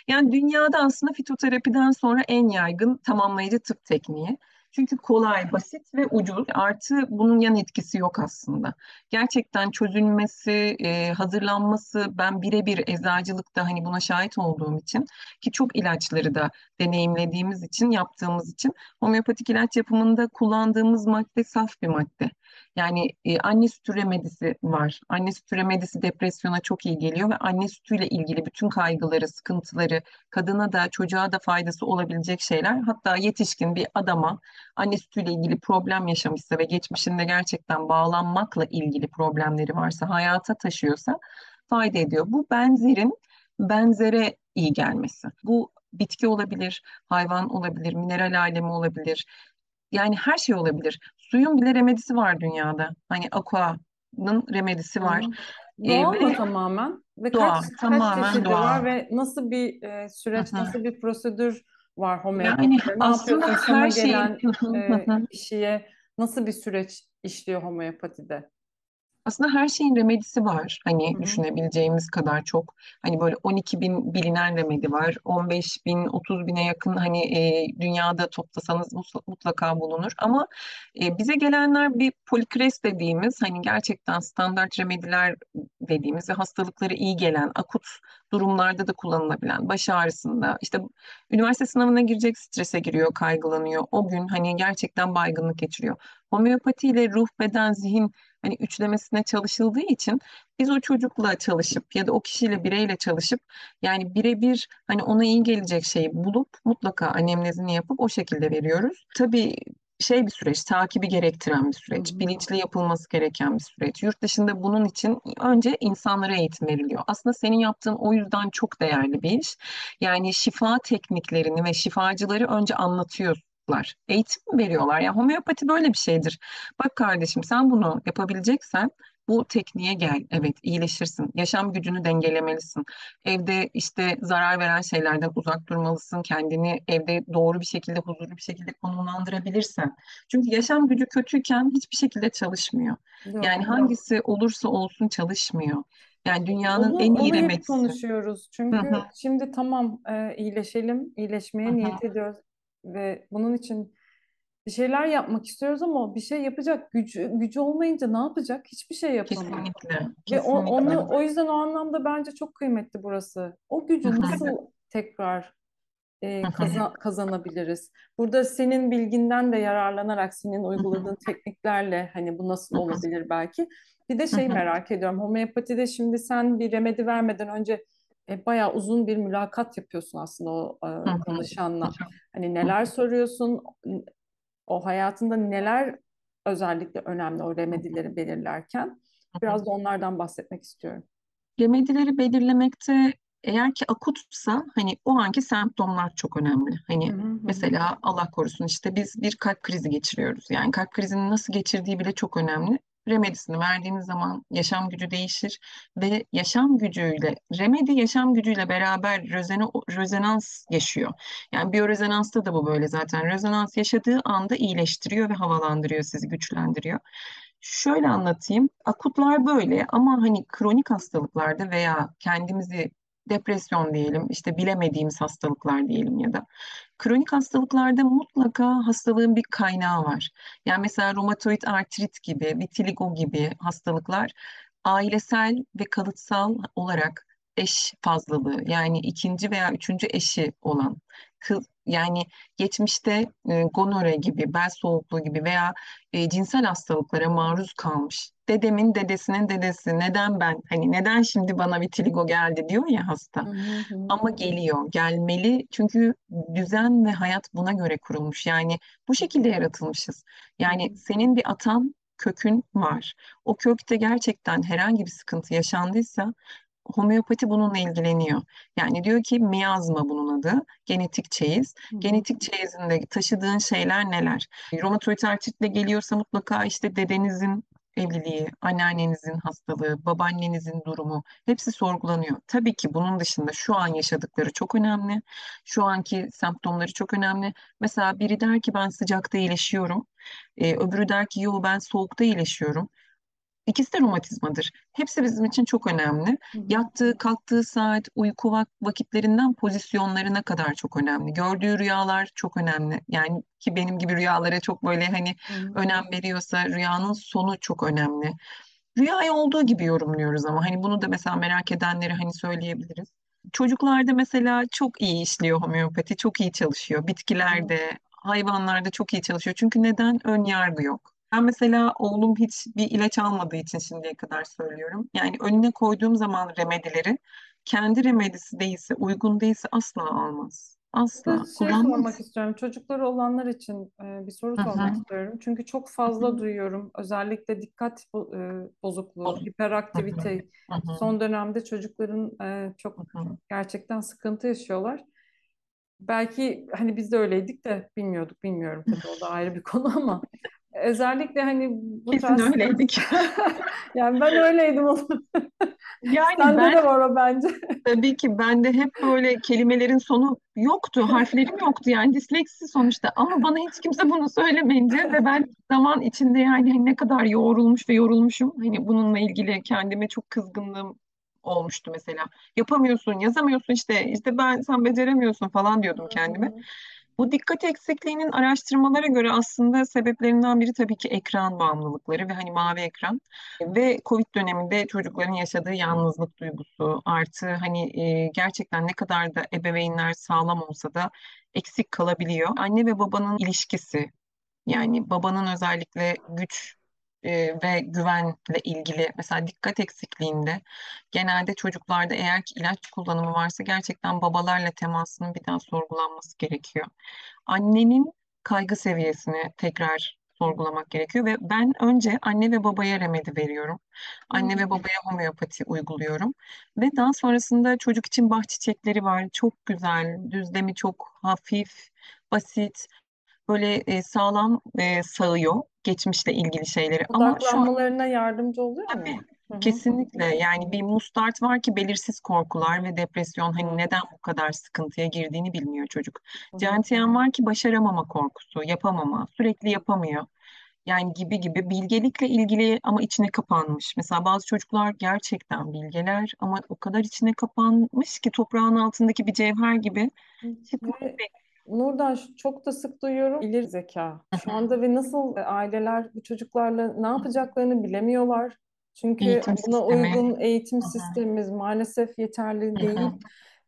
Yani dünyada aslında fitoterapiden sonra en yaygın tamamlayıcı tıp tekniği. Çünkü kolay, basit ve ucuz. Artı bunun yan etkisi yok aslında. Gerçekten çözülmesi, e, hazırlanması ben birebir eczacılıkta hani buna şahit olduğum için ki çok ilaçları da deneyimlediğimiz için, yaptığımız için homeopatik ilaç yapımında kullandığımız madde saf bir madde. Yani e, anne sütü remedisi var. Anne sütü remedisi depresyona çok iyi geliyor ve anne sütüyle ilgili bütün kaygıları, sıkıntıları kadına da çocuğa da faydası olabilecek şeyler. Hatta yetişkin bir adama anne sütüyle ilgili problem yaşamışsa ve geçmişinde gerçekten bağlanmakla ilgili problemleri varsa, hayata taşıyorsa fayda ediyor. Bu benzerin benzere iyi gelmesi. Bu bitki olabilir, hayvan olabilir, mineral alemi olabilir. Yani her şey olabilir. Suyun bile remedisi var dünyada. Hani aqua remedisi var. Hı. E, Doğal mı ve tamamen? Ve kaç doğa, kaç tamamen çeşidi doğa. var ve nasıl bir e, süreç, hı. nasıl bir prosedür var Yani homeopatide? Ne aslında her şeyin gelen e, kişiye nasıl bir süreç işliyor homeopatide? Aslında her şeyin remedisi var. Hani Hı hı. düşünebileceğimiz kadar çok. Hani böyle 12 bin bilinen remedi var. 15 bin, 30 bine yakın hani e, dünyada toplasanız mutlaka bulunur. Ama e, bize gelenler bir polikres dediğimiz hani gerçekten standart remediler dediğimiz ve hastalıkları iyi gelen, akut durumlarda da kullanılabilen, baş ağrısında işte üniversite sınavına girecek strese giriyor, kaygılanıyor. O gün hani gerçekten baygınlık geçiriyor. Homeopati ile ruh, beden, zihin hani üçlemesine çalışıldığı için biz o çocukla çalışıp ya da o kişiyle bireyle çalışıp yani birebir hani ona iyi gelecek şeyi bulup mutlaka anemnezini yapıp o şekilde veriyoruz. Tabii şey bir süreç, takibi gerektiren bir süreç, bilinçli yapılması gereken bir süreç. Yurt dışında bunun için önce insanlara eğitim veriliyor. Aslında senin yaptığın o yüzden çok değerli bir iş. Yani şifa tekniklerini ve şifacıları önce anlatıyorlar. Eğitim veriyorlar. Ya homeopati böyle bir şeydir. Bak kardeşim sen bunu yapabileceksen bu tekniğe gel. Evet iyileşirsin. Yaşam gücünü dengelemelisin. Evde işte zarar veren şeylerden uzak durmalısın. Kendini evde doğru bir şekilde, huzurlu bir şekilde konumlandırabilirsen. Çünkü yaşam gücü kötüyken hiçbir şekilde çalışmıyor. Yok. Yani hangisi olursa olsun çalışmıyor. Yani dünyanın Onu en iyi remedisi. konuşuyoruz. Çünkü hı, şimdi tamam e, iyileşelim, iyileşmeye hı. niyet ediyoruz ve bunun için bir şeyler yapmak istiyoruz ama bir şey yapacak gücü gücü olmayınca ne yapacak? Hiçbir şey yapamıyor. Kesinlikle, Ve o, onu o yüzden o anlamda bence çok kıymetli burası. O gücü nasıl tekrar e, hı, kaza- kazanabiliriz? Burada senin bilginden de yararlanarak senin uyguladığın tekniklerle hani bu nasıl olabilir belki. Bir de şey merak ediyorum. Homeopatide şimdi sen bir remedi vermeden önce e, bayağı uzun bir mülakat yapıyorsun aslında o e, danışanla. Hani neler soruyorsun? O hayatında neler özellikle önemli o remedileri belirlerken? Biraz da onlardan bahsetmek istiyorum. Remedileri belirlemekte eğer ki akutsa hani o anki semptomlar çok önemli. Hani hı. hı. mesela Allah korusun işte biz bir kalp krizi geçiriyoruz. Yani kalp krizini nasıl geçirdiği bile çok önemli. Remedisini verdiğiniz zaman yaşam gücü değişir ve yaşam gücüyle, remedi yaşam gücüyle beraber rezona- rezonans yaşıyor. Yani biyorezonansta da bu böyle zaten. Rezonans yaşadığı anda iyileştiriyor ve havalandırıyor sizi, güçlendiriyor. Şöyle anlatayım. Akutlar böyle ama hani kronik hastalıklarda veya kendimizi depresyon diyelim, işte bilemediğimiz hastalıklar diyelim ya da kronik hastalıklarda mutlaka hastalığın bir kaynağı var. Yani mesela romatoid artrit gibi, vitiligo gibi hastalıklar ailesel ve kalıtsal olarak eş fazlalığı yani ikinci veya üçüncü eşi olan kız yani geçmişte e, gonore gibi, bel soğukluğu gibi veya e, cinsel hastalıklara maruz kalmış. Dedemin dedesinin dedesi neden ben hani neden şimdi bana vitiligo geldi diyor ya hasta. Hı hı. Ama geliyor, gelmeli çünkü düzen ve hayat buna göre kurulmuş. Yani bu şekilde yaratılmışız. Yani hı. senin bir atan kökün var. O kökte gerçekten herhangi bir sıkıntı yaşandıysa homeopati bununla ilgileniyor. Yani diyor ki miyazma bunun adı, genetik çeyiz. Genetik çeyizinde taşıdığın şeyler neler? Romatoid artritle geliyorsa mutlaka işte dedenizin evliliği, anneannenizin hastalığı, babaannenizin durumu hepsi sorgulanıyor. Tabii ki bunun dışında şu an yaşadıkları çok önemli. Şu anki semptomları çok önemli. Mesela biri der ki ben sıcakta iyileşiyorum. Ee, öbürü der ki yo ben soğukta iyileşiyorum. İkisi de romatizmadır. Hepsi bizim için çok önemli. Yattığı, kalktığı saat, uyku vak- vakitlerinden pozisyonlarına kadar çok önemli. Gördüğü rüyalar çok önemli. Yani ki benim gibi rüyalara çok böyle hani önem veriyorsa rüyanın sonu çok önemli. Rüyayı olduğu gibi yorumluyoruz ama hani bunu da mesela merak edenlere hani söyleyebiliriz. Çocuklarda mesela çok iyi işliyor homeopati, çok iyi çalışıyor. Bitkilerde, hayvanlarda çok iyi çalışıyor. Çünkü neden? Ön yargı yok. Ben mesela oğlum hiç bir ilaç almadığı için şimdiye kadar söylüyorum. Yani önüne koyduğum zaman remedileri kendi remedisi değilse, uygun değilse asla almaz. Asla şey sormak kullanmaz. istiyorum. Çocukları olanlar için e, bir soru Hı sormak istiyorum. Çünkü çok fazla duyuyorum. Özellikle dikkat bo- e, bozukluğu, hiperaktivite. hı hı, Son dönemde çocukların e, çok hı hı. gerçekten sıkıntı yaşıyorlar. Belki hani biz de öyleydik de bilmiyorduk, bilmiyorum tabii o da ayrı bir konu ama özellikle hani bu Kesin tarz öyleydik. yani ben öyleydim o Yani Sende ben de var o bence. tabii ki bende hep böyle kelimelerin sonu yoktu, harflerim yoktu yani disleksi sonuçta. Ama bana hiç kimse bunu söylemeyince ve ben zaman içinde yani hani ne kadar yoğrulmuş ve yorulmuşum. Hani bununla ilgili kendime çok kızgınlığım olmuştu mesela. Yapamıyorsun, yazamıyorsun işte, işte ben sen beceremiyorsun falan diyordum kendime. Bu dikkat eksikliğinin araştırmalara göre aslında sebeplerinden biri tabii ki ekran bağımlılıkları ve hani mavi ekran ve Covid döneminde çocukların yaşadığı yalnızlık duygusu artı hani e, gerçekten ne kadar da ebeveynler sağlam olsa da eksik kalabiliyor. Anne ve babanın ilişkisi yani babanın özellikle güç e, ve güvenle ilgili mesela dikkat eksikliğinde genelde çocuklarda eğer ki ilaç kullanımı varsa gerçekten babalarla temasının bir daha sorgulanması gerekiyor. Annenin kaygı seviyesini tekrar sorgulamak gerekiyor ve ben önce anne ve babaya remedi veriyorum. Anne ve babaya homeopati uyguluyorum ve daha sonrasında çocuk için bahçe çiçekleri var. Çok güzel, düzlemi çok hafif, basit böyle e, sağlam e, sağıyor geçmişle ilgili şeyleri. Ama şu an Odaklanmalarına yardımcı oluyor tabii mu? Hı hı. kesinlikle yani bir mustart var ki belirsiz korkular ve depresyon hani neden bu kadar sıkıntıya girdiğini bilmiyor çocuk. hı. Var ki başaramama korkusu, yapamama, sürekli yapamıyor. Yani gibi gibi bilgelikle ilgili ama içine kapanmış. Mesela bazı çocuklar gerçekten bilgeler ama o kadar içine kapanmış ki toprağın altındaki bir cevher gibi çıkmayı Ve bekliyor. Nurdan çok da sık duyuyorum ileri zeka. Şu anda ve nasıl e, aileler bu çocuklarla ne yapacaklarını bilemiyorlar. Çünkü Eğitim buna sistemi. uygun eğitim Hı hı, sistemimiz maalesef yeterli değil.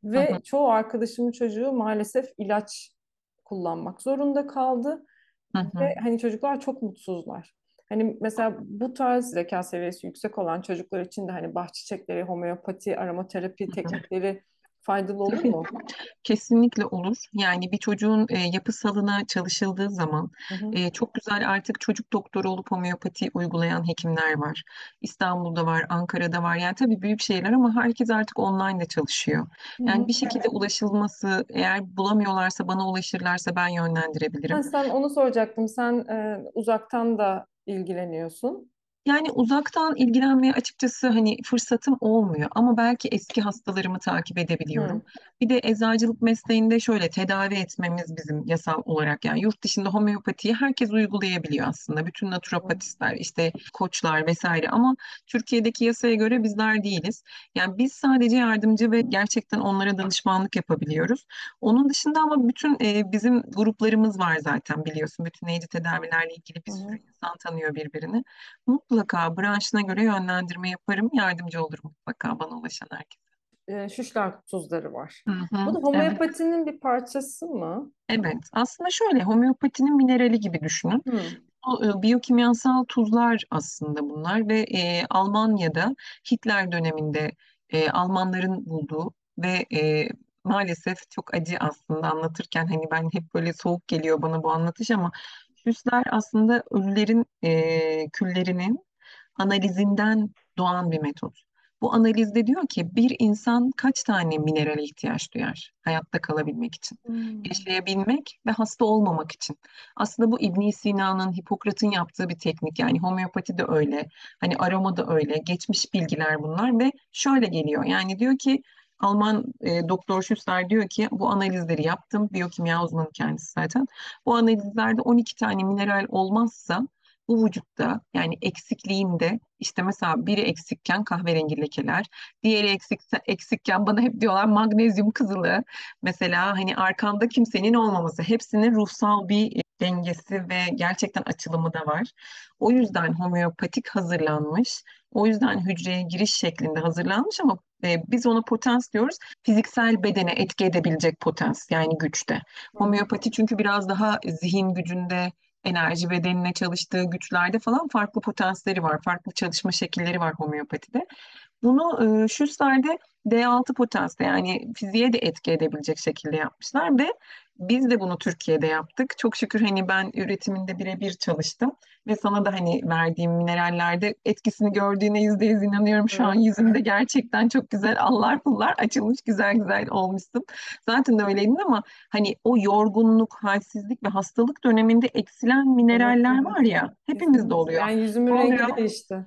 Ve çoğu arkadaşımın çocuğu maalesef ilaç kullanmak zorunda kaldı. hı Ve hani çocuklar çok mutsuzlar. Hani mesela bu tarz zeka seviyesi yüksek olan çocuklar için de hani bahçe çiçekleri, homeopati, aromaterapi teknikleri faydalı olur mu? Kesinlikle olur. Yani bir çocuğun e, yapısalına çalışıldığı zaman Hı hı. e, çok güzel artık çocuk doktoru olup homeopati uygulayan hekimler var. İstanbul'da var, Ankara'da var. Yani tabii büyük şehirler ama herkes artık online de çalışıyor. Yani hı. bir şekilde ulaşılması, eğer bulamıyorlarsa bana ulaşırlarsa ben Ha, yönlendirebilirim. sen onu soracaktım. Sen e, uzaktan da ilgileniyorsun. Yani uzaktan ilgilenmeye açıkçası hani fırsatım olmuyor ama belki eski hastalarımı takip edebiliyorum. Hı. Bir de eczacılık mesleğinde şöyle tedavi etmemiz bizim yasal olarak yani yurt dışında homeopatiyi herkes uygulayabiliyor aslında. Bütün naturopatistler işte koçlar vesaire ama Türkiye'deki yasaya göre bizler değiliz. Yani biz sadece yardımcı ve gerçekten onlara danışmanlık yapabiliyoruz. Onun dışında ama bütün e, bizim gruplarımız var zaten biliyorsun. Bütünleyici tedavilerle ilgili bir sürü insan tanıyor birbirini. Mutlaka branşına göre yönlendirme yaparım, yardımcı olurum mutlaka bana ulaşan herkese. E, şuşlar tuzları var. Hı Bu hı, da evet, homeopatinin bir parçası mı? evet. Aslında şöyle homeopatinin minerali gibi düşünün. Hı. O, e, biyokimyasal tuzlar aslında bunlar ve e, Almanya'da Hitler döneminde e, Almanların bulduğu ve e, maalesef çok acı aslında anlatırken hani ben hep böyle soğuk geliyor bana bu anlatış ama süsler aslında ölülerin e, küllerinin analizinden doğan bir metot. Bu analizde diyor ki bir insan kaç tane minerale ihtiyaç duyar hayatta kalabilmek için, Hmm. yaşayabilmek ve hasta olmamak için. Aslında bu İbn Sina'nın, Hipokrat'ın yaptığı bir teknik. Yani homeopati de öyle, hani aroma da öyle. Geçmiş bilgiler bunlar ve şöyle geliyor. Yani diyor ki Alman e, doktor Schuster diyor ki bu analizleri yaptım. Biyokimya uzmanı kendisi zaten. Bu analizlerde 12 tane mineral olmazsa bu vücutta yani eksikliğinde işte mesela biri eksikken kahverengi lekeler, diğeri eksik, eksikken bana hep diyorlar magnezyum kızılı. Mesela hani arkanda kimsenin olmaması, hepsinin ruhsal bir e, dengesi ve gerçekten açılımı da var. O yüzden homeopatik hazırlanmış. O yüzden hücreye giriş şeklinde hazırlanmış ama e, biz ona potans diyoruz. Fiziksel bedene etki edebilecek potans yani güçte. Homeopati çünkü biraz daha zihin gücünde, enerji bedenine çalıştığı güçlerde falan farklı potansiyelleri var. Farklı çalışma şekilleri var homeopatide. Bunu e, Schuster'de D6 potansiyel yani fiziğe de etki edebilecek şekilde yapmışlar ve biz de bunu Türkiye'de yaptık. Çok şükür hani ben üretiminde birebir çalıştım ve sana da hani verdiğim minerallerde etkisini gördüğüne yüzde yüz inanıyorum. Şu an Evet. yüzümde gerçekten çok güzel allar pullar açılmış güzel güzel olmuşsun. Zaten de öyleydin ama hani o yorgunluk, halsizlik ve hastalık döneminde eksilen mineraller var ya hepimizde oluyor. Yani yüzümün rengi değişti.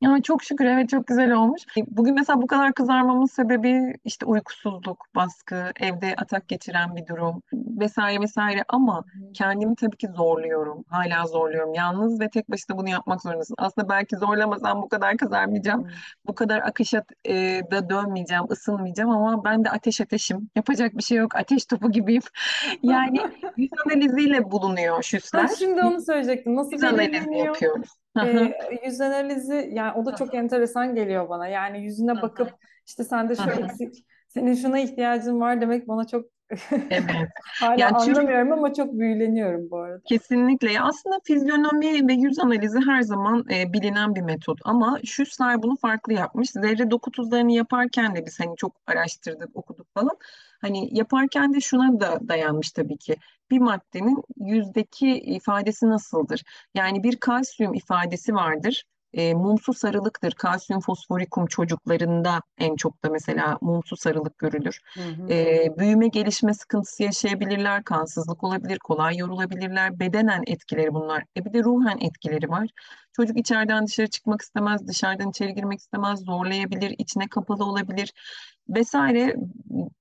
Ya çok şükür evet çok güzel olmuş. Bugün mesela bu kadar kızarmamın sebebi işte uykusuzluk, baskı, evde atak geçiren bir durum vesaire vesaire ama kendimi tabii ki zorluyorum. Hala zorluyorum. Yalnız ve tek başına bunu yapmak zorundasın. Aslında belki zorlamasam bu kadar kızarmayacağım. Bu kadar akışa e, da dönmeyeceğim, ısınmayacağım ama ben de ateş ateşim. Yapacak bir şey yok. Ateş topu gibiyim. Yani yüz analiziyle bulunuyor şüsler. şimdi onu söyleyecektim. Nasıl Yüz analizi yapıyoruz. Ee, yüz analizi yani o da çok enteresan geliyor bana. Yani yüzüne bakıp işte sende şu eksik, senin şuna ihtiyacın var demek bana çok Evet. hala Yani anlamıyorum ama çok büyüleniyorum bu arada. Kesinlikle. Ya aslında fizyonomi ve yüz analizi her zaman e, bilinen bir metot ama Schussler bunu farklı yapmış. Zerre doku tuzlarını yaparken de biz hani çok araştırdık, okuduk falan. Hani yaparken de şuna da dayanmış tabii ki. Bir maddenin yüzdeki ifadesi nasıldır? Yani bir kalsiyum ifadesi vardır. E, mumsu sarılıktır. Kalsiyum fosforikum çocuklarında en çok da mesela mumsu sarılık görülür. Hı hı. E, büyüme gelişme sıkıntısı yaşayabilirler, kansızlık olabilir, kolay yorulabilirler. Bedenen etkileri bunlar. E bir de ruhen etkileri var. Çocuk içeriden dışarı çıkmak istemez, dışarıdan içeri girmek istemez, zorlayabilir, içine kapalı olabilir vesaire.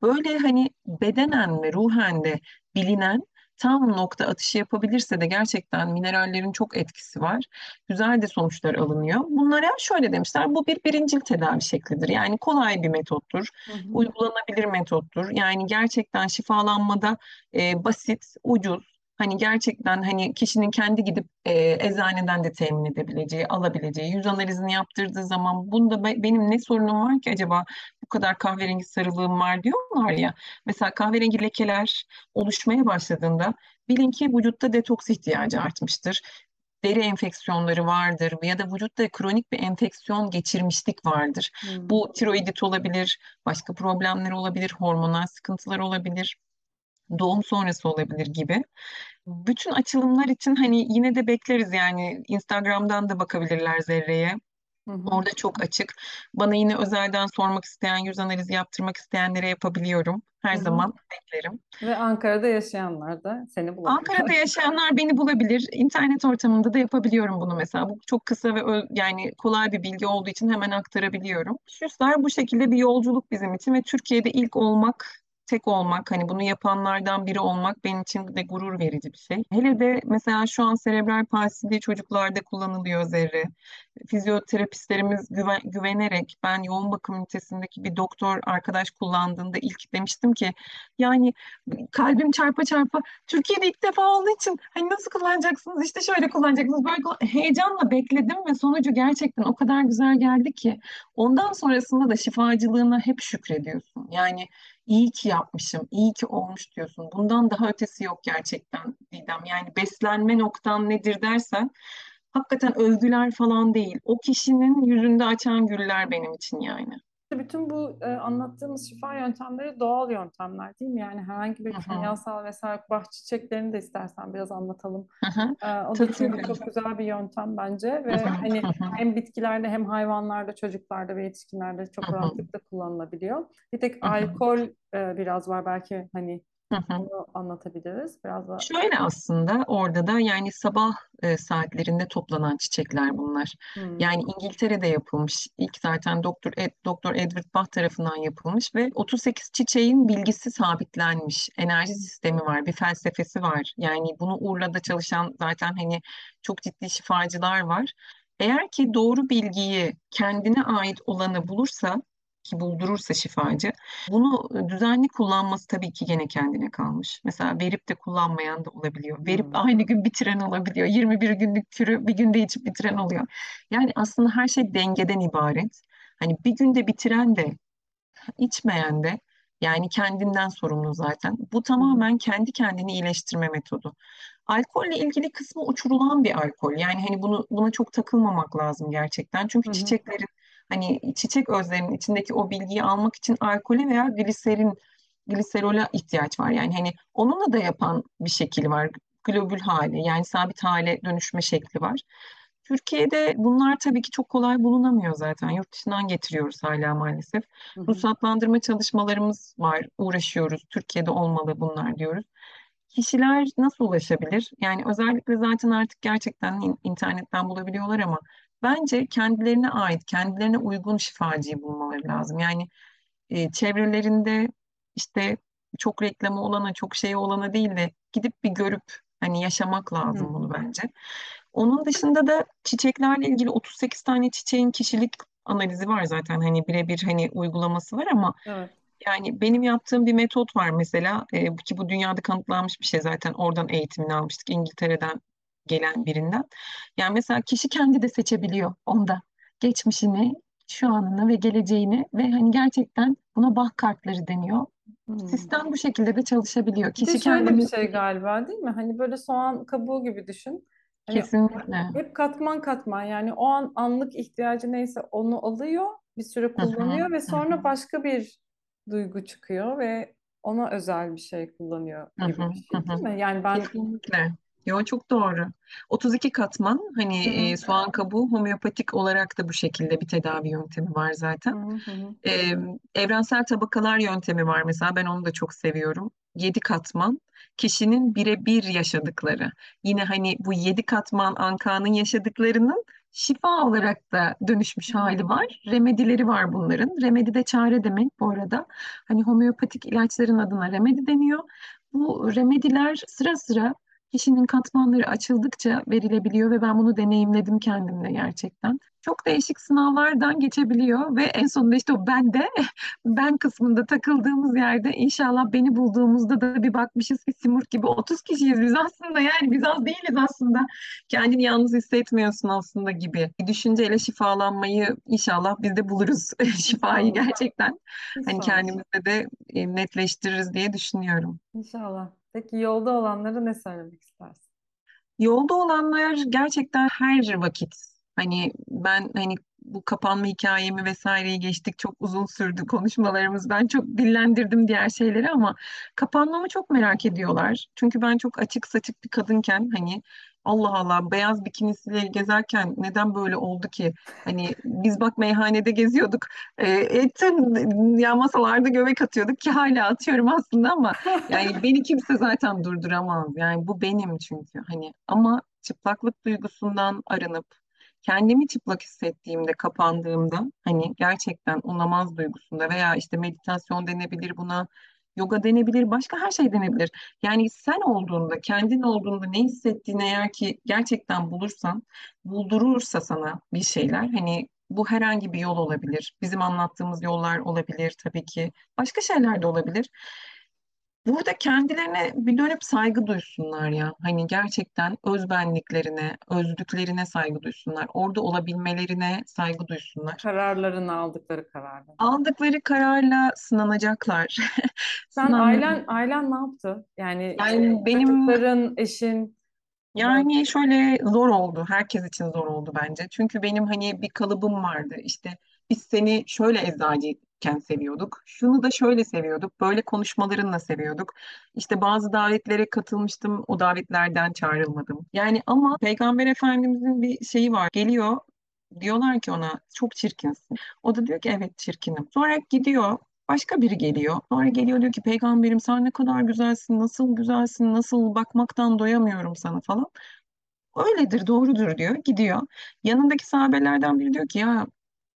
Böyle hani bedenen ve ruhen de bilinen tam nokta atışı yapabilirse de gerçekten minerallerin çok etkisi var. Güzel de sonuçlar alınıyor. Bunlara şöyle demişler, bu bir birincil tedavi şeklidir. Yani kolay bir metottur Hı hı. uygulanabilir metottur. Yani gerçekten şifalanmada e, basit, ucuz. Hani gerçekten hani kişinin kendi gidip e, eczaneden de temin edebileceği, alabileceği, yüz analizini yaptırdığı zaman bunda be- benim ne sorunum var ki acaba bu kadar kahverengi sarılığım var diyorlar ya. Mesela kahverengi lekeler oluşmaya başladığında bilin ki vücutta detoks ihtiyacı artmıştır deri enfeksiyonları vardır ya da vücutta kronik bir enfeksiyon geçirmişlik vardır. Hı. Bu tiroidit olabilir, başka problemler olabilir, hormonal sıkıntılar olabilir, doğum sonrası olabilir gibi. Bütün açılımlar için hani yine de bekleriz yani Instagram'dan da bakabilirler Zerre'ye. Orada çok açık. Bana yine özelden sormak isteyen, yüz analizi yaptırmak isteyenlere yapabiliyorum. Her Hı hı. zaman beklerim. Ve Ankara'da yaşayanlar da seni Ankara'da bulabilirler. yaşayanlar beni bulabilir. İnternet ortamında da yapabiliyorum bunu mesela. Bu çok kısa ve ö- yani kolay bir bilgi olduğu için hemen aktarabiliyorum. Şüsler bu şekilde bir yolculuk bizim için ve Türkiye'de ilk olmak, tek olmak, hani bunu yapanlardan biri olmak benim için de gurur verici bir şey. Hele de mesela şu an serebral palsili çocuklarda kullanılıyor zerre. Fizyoterapistlerimiz güven- güvenerek ben yoğun bakım ünitesindeki bir doktor arkadaş kullandığında ilk demiştim ki yani kalbim çarpa çarpa Türkiye'de ilk defa olduğu için hani nasıl kullanacaksınız işte şöyle kullanacaksınız böyle kullan- heyecanla bekledim ve sonucu gerçekten o kadar güzel geldi ki ondan sonrasında da şifacılığına hep şükrediyorsun. Yani iyi ki yapmışım, iyi ki olmuş diyorsun. Bundan daha ötesi yok gerçekten Didem. Yani beslenme noktan nedir dersen hakikaten övgüler falan değil. O kişinin yüzünde açan güller benim için yani. Bütün bu e, anlattığımız şifa yöntemleri doğal yöntemler değil mi? Yani herhangi bir kimyasal vesaire bah çiçeklerini de istersen biraz anlatalım. hı hı. E, o da çünkü çok güzel bir yöntem bence ve hani hem bitkilerde hem hayvanlarda, çocuklarda ve yetişkinlerde çok rahatlıkla kullanılabiliyor. Bir tek alkol e, biraz var belki hani hı hı. onu anlatabiliriz. Biraz da Şöyle aslında orada da yani sabah e, saatlerinde toplanan çiçekler bunlar. hmm. Yani İngiltere'de yapılmış. İlk zaten Doktor Ed, Doktor Edward Bach tarafından yapılmış ve 38 çiçeğin bilgisi sabitlenmiş. Enerji sistemi var, bir felsefesi var. Yani bunu Urla'da çalışan zaten hani çok ciddi şifacılar var. Eğer ki doğru bilgiyi kendine ait olanı bulursa ki buldurursa şifacı bunu düzenli kullanması tabii ki gene kendine kalmış. Mesela verip de kullanmayan da olabiliyor. Verip Hmm. aynı gün bitiren olabiliyor. 21 günlük kürü bir günde içip bitiren oluyor. Yani aslında her şey dengeden ibaret. Hani bir günde bitiren de içmeyen de yani kendinden sorumlu zaten. Bu tamamen kendi kendini iyileştirme metodu. Alkolle ilgili kısmı uçurulan bir alkol. Yani hani bunu buna çok takılmamak lazım gerçekten. Çünkü Hı hı. çiçeklerin hani çiçek özlerinin içindeki o bilgiyi almak için alkole veya gliserin gliserola ihtiyaç var. Yani hani onunla da yapan bir şekil var. Globül hali yani sabit hale dönüşme şekli var. Türkiye'de bunlar tabii ki çok kolay bulunamıyor zaten. Yurt dışından getiriyoruz hala maalesef. Hı hı. Ruhsatlandırma çalışmalarımız var, uğraşıyoruz. Türkiye'de olmalı bunlar diyoruz. Kişiler nasıl ulaşabilir? Yani özellikle zaten artık gerçekten in- internetten bulabiliyorlar ama bence kendilerine ait, kendilerine uygun şifacıyı bulmaları lazım. Yani e, çevrelerinde işte çok reklamı olana, çok şeyi olana değil de gidip bir görüp hani yaşamak lazım hı. bunu bence. Onun dışında da çiçeklerle ilgili 38 tane çiçeğin kişilik analizi var zaten hani birebir hani uygulaması var ama Evet. yani benim yaptığım bir metot var mesela e, ki bu dünyada kanıtlanmış bir şey zaten oradan eğitimini almıştık İngiltere'den gelen birinden. Yani mesela kişi kendi de seçebiliyor onda geçmişini, şu anını ve geleceğini ve hani gerçekten buna bak kartları deniyor. Hmm. Sistem bu şekilde de çalışabiliyor. Bir de Kişi şöyle bir şey galiba değil mi? Hani böyle soğan kabuğu gibi düşün. Hani kesinlikle hep katman katman yani o an anlık ihtiyacı neyse onu alıyor, bir süre kullanıyor ve sonra başka bir duygu çıkıyor ve ona özel bir şey kullanıyor gibi bir şey değil mi? Yani ben Kesinlikle. Yo çok doğru. 32 katman hani Hı hı, e, soğan kabuğu homeopatik olarak da bu şekilde bir tedavi yöntemi var zaten. hı, hı. E, evrensel tabakalar yöntemi var mesela ben onu da çok seviyorum. 7 katman kişinin birebir yaşadıkları. Yine hani bu 7 katman Anka'nın yaşadıklarının şifa olarak da dönüşmüş hali var. Remedileri var bunların. Remedi de çare demek bu arada. Hani homeopatik ilaçların adına remedi deniyor. Bu remediler sıra sıra kişinin katmanları açıldıkça verilebiliyor ve ben bunu deneyimledim kendimle gerçekten. Çok değişik sınavlardan geçebiliyor ve en sonunda işte o ben de ben kısmında takıldığımız yerde inşallah beni bulduğumuzda da bir bakmışız ki Simurg gibi 30 kişiyiz biz aslında yani biz az değiliz aslında. Kendini yalnız hissetmiyorsun aslında gibi. Bir düşünceyle şifalanmayı inşallah biz de buluruz şifayı gerçekten. Hani kendimizde de e, netleştiririz diye düşünüyorum. İnşallah. Peki yolda olanlara ne söylemek istersin? Yolda olanlar gerçekten her vakit hani ben hani bu kapanma hikayemi vesaireyi geçtik çok uzun sürdü konuşmalarımız ben çok dillendirdim diğer şeyleri ama kapanmamı çok merak ediyorlar. Çünkü ben çok açık saçık bir kadınken hani Allah Allah beyaz bikinisiyle gezerken neden böyle oldu ki? Hani biz bak meyhanede geziyorduk. E, etin ya masalarda göbek atıyorduk ki hala atıyorum aslında ama yani beni kimse zaten durduramaz. Yani bu benim çünkü. Hani ama çıplaklık duygusundan arınıp kendimi çıplak hissettiğimde, kapandığımda hani gerçekten o namaz duygusunda veya işte meditasyon denebilir buna, yoga denebilir, başka her şey denebilir. Yani sen olduğunda, kendin olduğunda ne hissettiğini eğer ki gerçekten bulursan, buldurursa sana bir şeyler hani bu herhangi bir yol olabilir. Bizim anlattığımız yollar olabilir tabii ki. Başka şeyler de olabilir. Burada kendilerine bir dönüp saygı duysunlar ya. Hani gerçekten özbenliklerine, özlüklerine saygı duysunlar. Orada olabilmelerine saygı duysunlar. Kararlarını aldıkları kararları. Aldıkları kararla sınanacaklar. Sen Sınanları. ailen ailen ne yaptı? Yani Yani benim çocukların, eşin. Yani şöyle zor oldu. Herkes için zor oldu bence. Çünkü benim hani bir kalıbım vardı. İşte biz seni şöyle eczacıyken seviyorduk. Şunu da şöyle seviyorduk. Böyle konuşmalarınla seviyorduk. İşte bazı davetlere katılmıştım. O davetlerden çağrılmadım. Yani ama Peygamber Efendimizin bir şeyi var. Geliyor diyorlar ki ona çok çirkinsin. O da diyor ki evet çirkinim. Sonra gidiyor Başka biri geliyor. Sonra geliyor diyor ki peygamberim sen ne kadar güzelsin, nasıl güzelsin, nasıl bakmaktan doyamıyorum sana falan. Öyledir, doğrudur diyor, gidiyor. Yanındaki sahabelerden biri diyor ki ya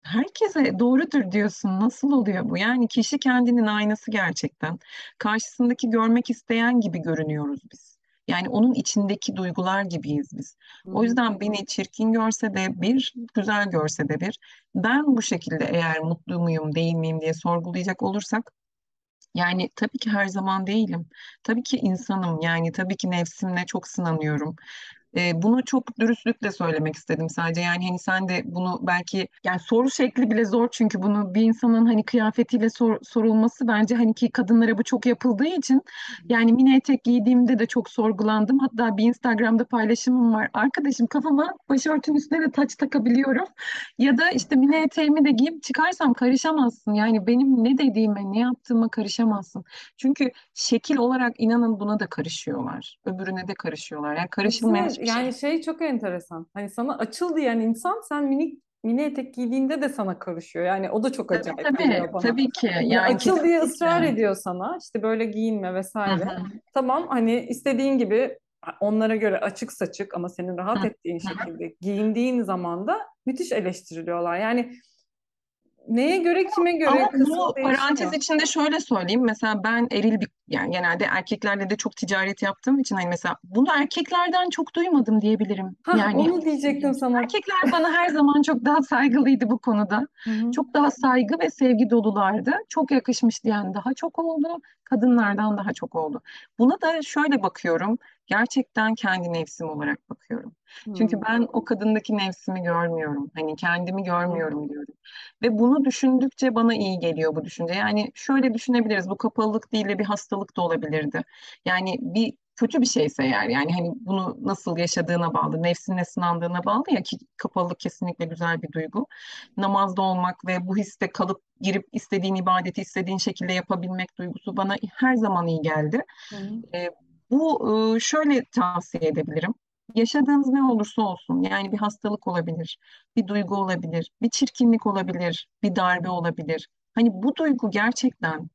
herkese doğrudur diyorsun, nasıl oluyor bu? Yani kişi kendinin aynası gerçekten. Karşısındaki görmek isteyen gibi görünüyoruz biz. Yani onun içindeki duygular gibiyiz biz. O yüzden beni çirkin görse de bir, güzel görse de bir, ben bu şekilde eğer mutlu muyum, değil miyim diye sorgulayacak olursak yani tabii ki her zaman değilim. Tabii ki insanım. Yani tabii ki nefsimle çok sınanıyorum. E, bunu çok dürüstlükle söylemek istedim sadece. Yani hani sen de bunu belki yani soru şekli bile zor çünkü bunu bir insanın hani kıyafetiyle sor- sorulması bence hani ki kadınlara bu çok yapıldığı için yani mini etek giydiğimde de çok sorgulandım. Hatta bir Instagram'da paylaşımım var. Arkadaşım kafama başörtünün üstüne de taç takabiliyorum. Ya da işte mini eteğimi de giyip çıkarsam karışamazsın. Yani benim ne dediğime, ne yaptığıma karışamazsın. Çünkü şekil olarak inanın buna da karışıyorlar. Öbürüne de karışıyorlar. Yani şey. Yani şey çok enteresan. Hani sana açıl diyen insan sen mini mini etek giydiğinde de sana karışıyor. Yani o da çok Tabii acayip tabii, geliyor bana. tabii ki. Hani Yani açıl diye ısrar kesinlikle. ediyor sana. İşte böyle giyinme vesaire. Tamam hani istediğin gibi onlara göre açık saçık ama senin rahat ettiğin şekilde giyindiğin zaman da müthiş eleştiriliyorlar. Yani neye göre kime Ama göre kısmı bunu parantez içinde şöyle söyleyeyim. Mesela ben eril bir yani genelde erkeklerle de çok ticaret yaptığım için hani mesela bunu erkeklerden çok duymadım diyebilirim. Hah Yani onu diyecektim sana. erkekler bana her zaman çok daha saygılıydı bu konuda. Hı hı. Çok daha saygı ve sevgi dolulardı. Çok yakışmış diyen daha çok oldu. Kadınlardan daha çok oldu. Buna da şöyle bakıyorum. Gerçekten kendi nefsim olarak bakıyorum. Çünkü Hı ben o kadındaki nefsimi görmüyorum. Hani kendimi görmüyorum diyorum. Ve bunu düşündükçe bana iyi geliyor bu düşünce. Yani şöyle düşünebiliriz. Bu kapalılık değil de bir hastalık da olabilirdi. Yani bir kötü bir şeyse eğer yani hani bunu nasıl yaşadığına bağlı, nefsinle sınandığına bağlı ya ki kapalılık kesinlikle güzel bir duygu. Namazda olmak ve bu hisse kalıp girip istediğin ibadeti istediğin şekilde yapabilmek duygusu bana her zaman iyi geldi. Hı. E, bu e, şöyle tavsiye edebilirim. Yaşadığınız ne olursa olsun yani bir hastalık olabilir, bir duygu olabilir, bir çirkinlik olabilir, bir darbe olabilir. Hani bu duygu gerçekten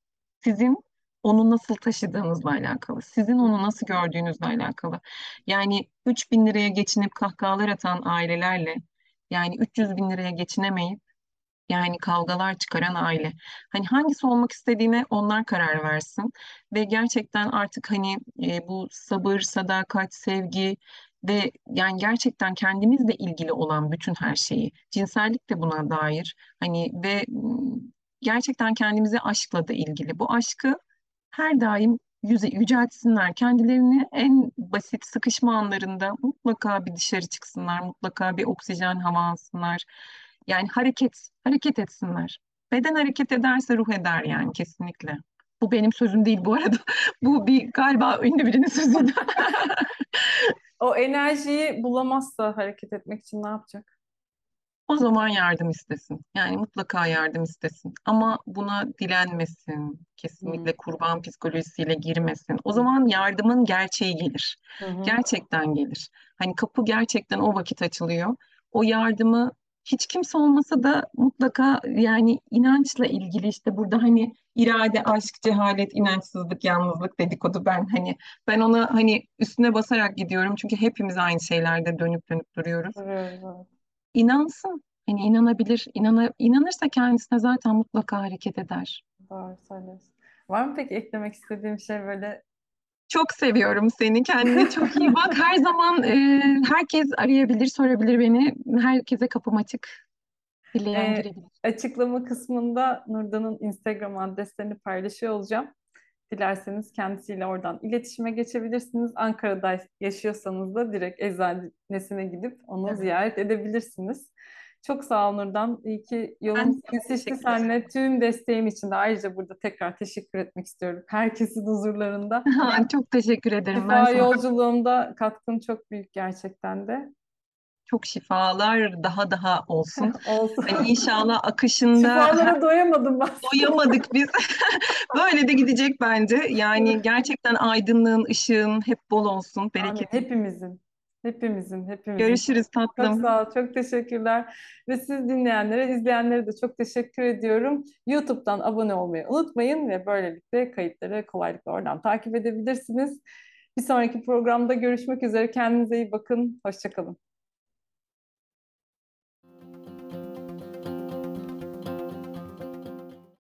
sizin onu nasıl taşıdığınızla alakalı, sizin onu nasıl gördüğünüzle alakalı. Yani 3000 bin liraya geçinip kahkahalar atan ailelerle yani 300 bin liraya geçinemeyip yani kavgalar çıkaran aile. Hani hangisi olmak istediğine onlar karar versin. Ve gerçekten artık hani e, bu sabır, sadakat, sevgi ve yani gerçekten kendimizle ilgili olan bütün her şeyi, cinsellik de buna dair. Hani ve gerçekten kendimize aşkla da ilgili. Bu aşkı her daim yüze, yüceltsinler. Kendilerini en basit sıkışma anlarında mutlaka bir dışarı çıksınlar, mutlaka bir oksijen hava alsınlar. Yani hareket, hareket etsinler. Beden hareket ederse ruh eder yani kesinlikle. Bu benim sözüm değil bu arada. Bu bir galiba ünlü birinin sözüydü. O enerjiyi bulamazsa hareket etmek için ne yapacak? O zaman yardım istesin. Yani mutlaka yardım istesin. Ama buna dilenmesin. Kesinlikle kurban psikolojisiyle girmesin. O zaman yardımın gerçeği gelir. Hı. Gerçekten gelir. Hani kapı gerçekten o vakit açılıyor. O yardımı hiç kimse olmasa da mutlaka yani inançla ilgili işte burada hani irade, aşk, cehalet, inançsızlık, yalnızlık dedikodu ben hani ben ona hani üstüne basarak gidiyorum çünkü hepimiz aynı şeylerde dönüp dönüp duruyoruz evet. İnansın. Hani inanabilir. İnana, inanırsa kendisine zaten mutlaka hareket eder. Doğru söylüyorsun. Var mı peki eklemek istediğim şey böyle? Çok seviyorum seni. Kendine çok iyi bak. Her zaman e, herkes arayabilir, sorabilir beni. Herkese kapım açık. Dileyen girebilir. açıklama kısmında Nurda'nın Instagram adreslerini paylaşıyor olacağım. Dilerseniz kendisiyle oradan iletişime geçebilirsiniz. Ankara'da yaşıyorsanız da direkt eczanesine gidip onu Evet. ziyaret edebilirsiniz. Çok sağ ol Nurdan. İyi ki çok kesişti seninle. Tüm desteğim için de ayrıca burada tekrar teşekkür etmek istiyorum. Herkesin huzurlarında. Çok teşekkür ederim. Ben Şifa sana yolculuğumda katkın çok büyük gerçekten de. Çok şifalar daha daha olsun. Hani Olsun. inşallah akışında Şifalara doyamadım ben. doyamadık biz. Böyle de gidecek bence. Yani gerçekten aydınlığın, ışığın hep bol olsun, Amin. bereketin. Hepimizin. Hepimizin. Hepimizin. Görüşürüz Çok tatlım. sağ ol. Çok teşekkürler. Ve siz dinleyenlere, izleyenlere de çok teşekkür ediyorum. YouTube'dan abone olmayı unutmayın ve böylelikle kayıtları kolaylıkla oradan takip edebilirsiniz. Bir sonraki programda görüşmek üzere. Kendinize iyi bakın. Hoşça kalın.